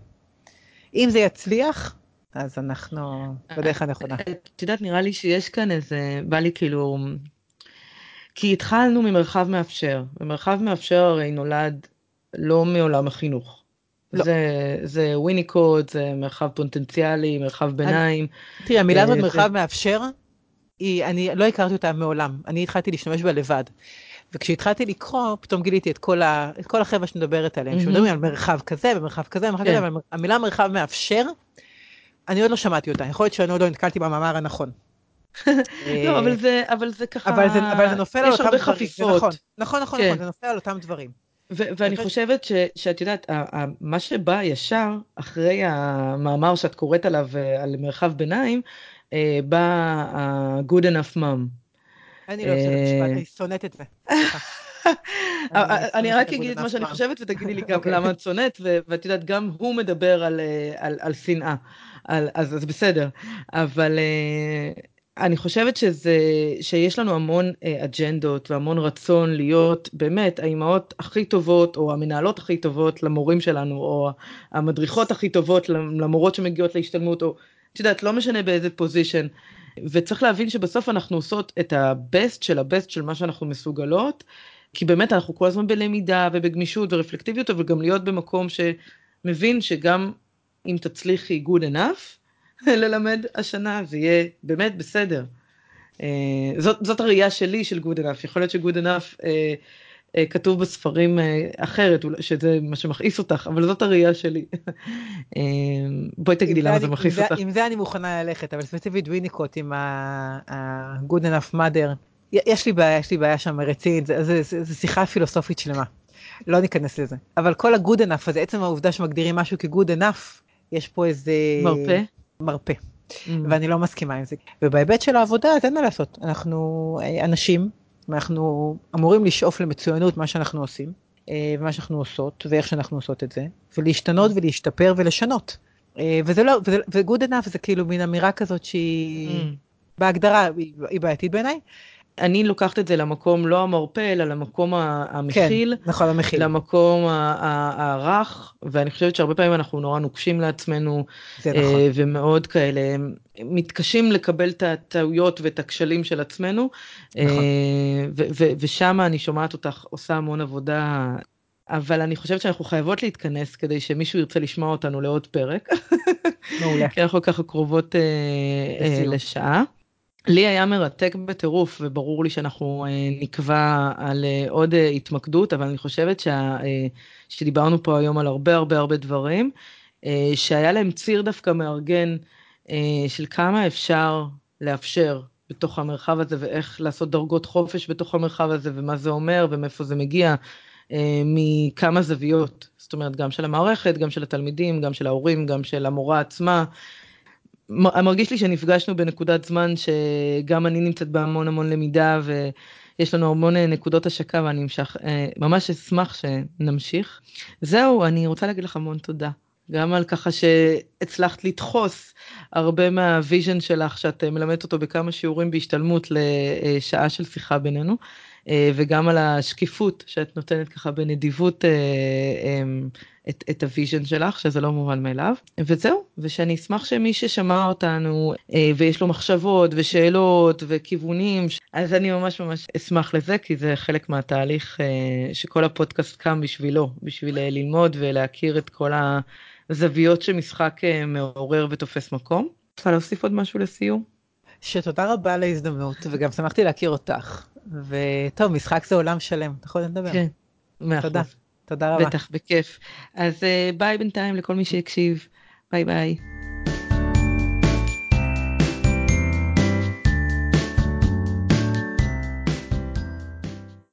[SPEAKER 2] אם זה יצליח, אז אנחנו בדרך הנכונה.
[SPEAKER 1] את יודעת, נראה לי שיש כאן איזה, בא לי כאילו, כי התחלנו ממרחב מאפשר, ומרחב מאפשר הרי נולד לא מעולם החינוך.
[SPEAKER 2] לא.
[SPEAKER 1] זה, זה וויניקוד, זה מרחב פוטנציאלי, מרחב ביניים.
[SPEAKER 2] תראי, המילה הזאת
[SPEAKER 1] אה,
[SPEAKER 2] מרחב
[SPEAKER 1] זה-
[SPEAKER 2] מאפשר, היא, אני לא הכרתי אותה מעולם, אני התחלתי להשתמש בה לבד. וכשהתחלתי לקרוא, פתאום גיליתי את כל, ה, את כל החבר'ה שמדברת עליהם, mm-hmm. שמדברים על מרחב כזה ומרחב כזה, ומרחב כן. כזה, אבל המילה מרחב מאפשר, אני עוד לא שמעתי אותה, יכול להיות שאני עוד לא נתקלתי במאמר הנכון.
[SPEAKER 1] לא, אבל זה, אבל זה ככה,
[SPEAKER 2] אבל זה, אבל זה נופל על אותם
[SPEAKER 1] דברים, חפיפות.
[SPEAKER 2] נכון, נכון, נכון, כן. נכון, זה נופל על אותם דברים.
[SPEAKER 1] ואני חושבת ש, שאת יודעת, מה שבא ישר אחרי המאמר שאת קוראת עליו, אה, על מרחב ביניים, אה, בא ה-good enough mom.
[SPEAKER 2] אני לא אוהבת את המשפט, אני שונאת את זה.
[SPEAKER 1] אני רק אגיד את מה שאני חושבת ותגידי לי גם אוקיי. למה את שונאת, ואת יודעת, גם הוא מדבר על שנאה, אז בסדר. אבל אני חושבת שזה, שיש לנו המון אה, אג'נדות והמון רצון להיות באמת האימהות הכי טובות או המנהלות הכי טובות למורים שלנו או המדריכות הכי טובות למורות שמגיעות להשתלמות או את יודעת לא משנה באיזה פוזיישן וצריך להבין שבסוף אנחנו עושות את הבסט של הבסט של מה שאנחנו מסוגלות כי באמת אנחנו כל הזמן בלמידה ובגמישות ורפלקטיביות אבל גם להיות במקום שמבין שגם אם תצליחי good enough ללמד השנה, זה יהיה באמת בסדר. Uh, זאת, זאת הראייה שלי של Good enough, יכול להיות ש-Good enough uh, כתוב בספרים uh, אחרת, שזה מה שמכעיס אותך, אבל זאת הראייה שלי. uh, בואי תגידי למה זה מכעיס אותך.
[SPEAKER 2] עם זה אני מוכנה ללכת, אבל ספציפית ויניקוט עם ה-Good enough mother, יש לי בעיה, יש לי בעיה שם רצינית, זו שיחה פילוסופית שלמה. לא ניכנס לזה. אבל כל ה-good enough הזה, עצם העובדה שמגדירים משהו כ-good enough, יש פה איזה...
[SPEAKER 1] מרפא?
[SPEAKER 2] מרפא. Mm. ואני לא מסכימה עם זה. ובהיבט של העבודה אז אין מה לעשות, אנחנו אה, אנשים, אנחנו אמורים לשאוף למצוינות מה שאנחנו עושים, אה, ומה שאנחנו עושות, ואיך שאנחנו עושות את זה, ולהשתנות ולהשתפר ולשנות. אה, וזה לא, וזה, ו-good enough זה כאילו מין אמירה כזאת שהיא, mm. בהגדרה היא בעייתית בעיניי,
[SPEAKER 1] אני לוקחת את זה למקום לא המרפא אלא למקום המכיל,
[SPEAKER 2] כן, נכון המכיל,
[SPEAKER 1] למקום הרך ואני חושבת שהרבה פעמים אנחנו נורא נוקשים לעצמנו
[SPEAKER 2] זה אה, נכון.
[SPEAKER 1] ומאוד כאלה מתקשים לקבל את הטעויות ואת הכשלים של עצמנו נכון. אה, ושם אני שומעת אותך עושה המון עבודה אבל אני חושבת שאנחנו חייבות להתכנס כדי שמישהו ירצה לשמוע אותנו לעוד פרק.
[SPEAKER 2] מעולה.
[SPEAKER 1] כי אנחנו ככה קרובות אה, לשעה. לי היה מרתק בטירוף וברור לי שאנחנו אה, נקבע על אה, עוד אה, התמקדות אבל אני חושבת שה, שדיברנו פה היום על הרבה הרבה הרבה דברים שהיה להם ציר דווקא מארגן של כמה אפשר לאפשר בתוך המרחב הזה ואיך לעשות דרגות חופש בתוך המרחב הזה ומה זה אומר ומאיפה זה מגיע מכמה זוויות. זאת אומרת גם של המערכת גם של התלמידים גם של ההורים גם של המורה עצמה מרגיש לי שנפגשנו בנקודת זמן שגם אני נמצאת בהמון המון למידה ויש לנו המון אה, נקודות השקה ואני אמשך, אה, ממש אשמח שנמשיך. זהו, אני רוצה להגיד לך המון תודה. גם על ככה שהצלחת לדחוס הרבה מה vision שלך שאת אה, מלמדת אותו בכמה שיעורים בהשתלמות לשעה של שיחה בינינו. וגם על השקיפות שאת נותנת ככה בנדיבות את, את ה vision שלך שזה לא מובן מאליו וזהו ושאני אשמח שמי ששמע אותנו אה, ויש לו מחשבות ושאלות וכיוונים אז אני ממש ממש אשמח לזה כי זה חלק מהתהליך שכל הפודקאסט קם בשבילו בשביל ללמוד ולהכיר את כל הזוויות שמשחק מעורר ותופס מקום. רוצה להוסיף עוד משהו לסיום?
[SPEAKER 2] שתודה רבה על ההזדמנות וגם שמחתי להכיר אותך וטוב, משחק זה עולם שלם, אתה יכול לדבר.
[SPEAKER 1] כן, מאה
[SPEAKER 2] תודה, תודה רבה.
[SPEAKER 1] בטח, בכיף. אז אה, ביי בינתיים לכל מי שהקשיב, ביי ביי.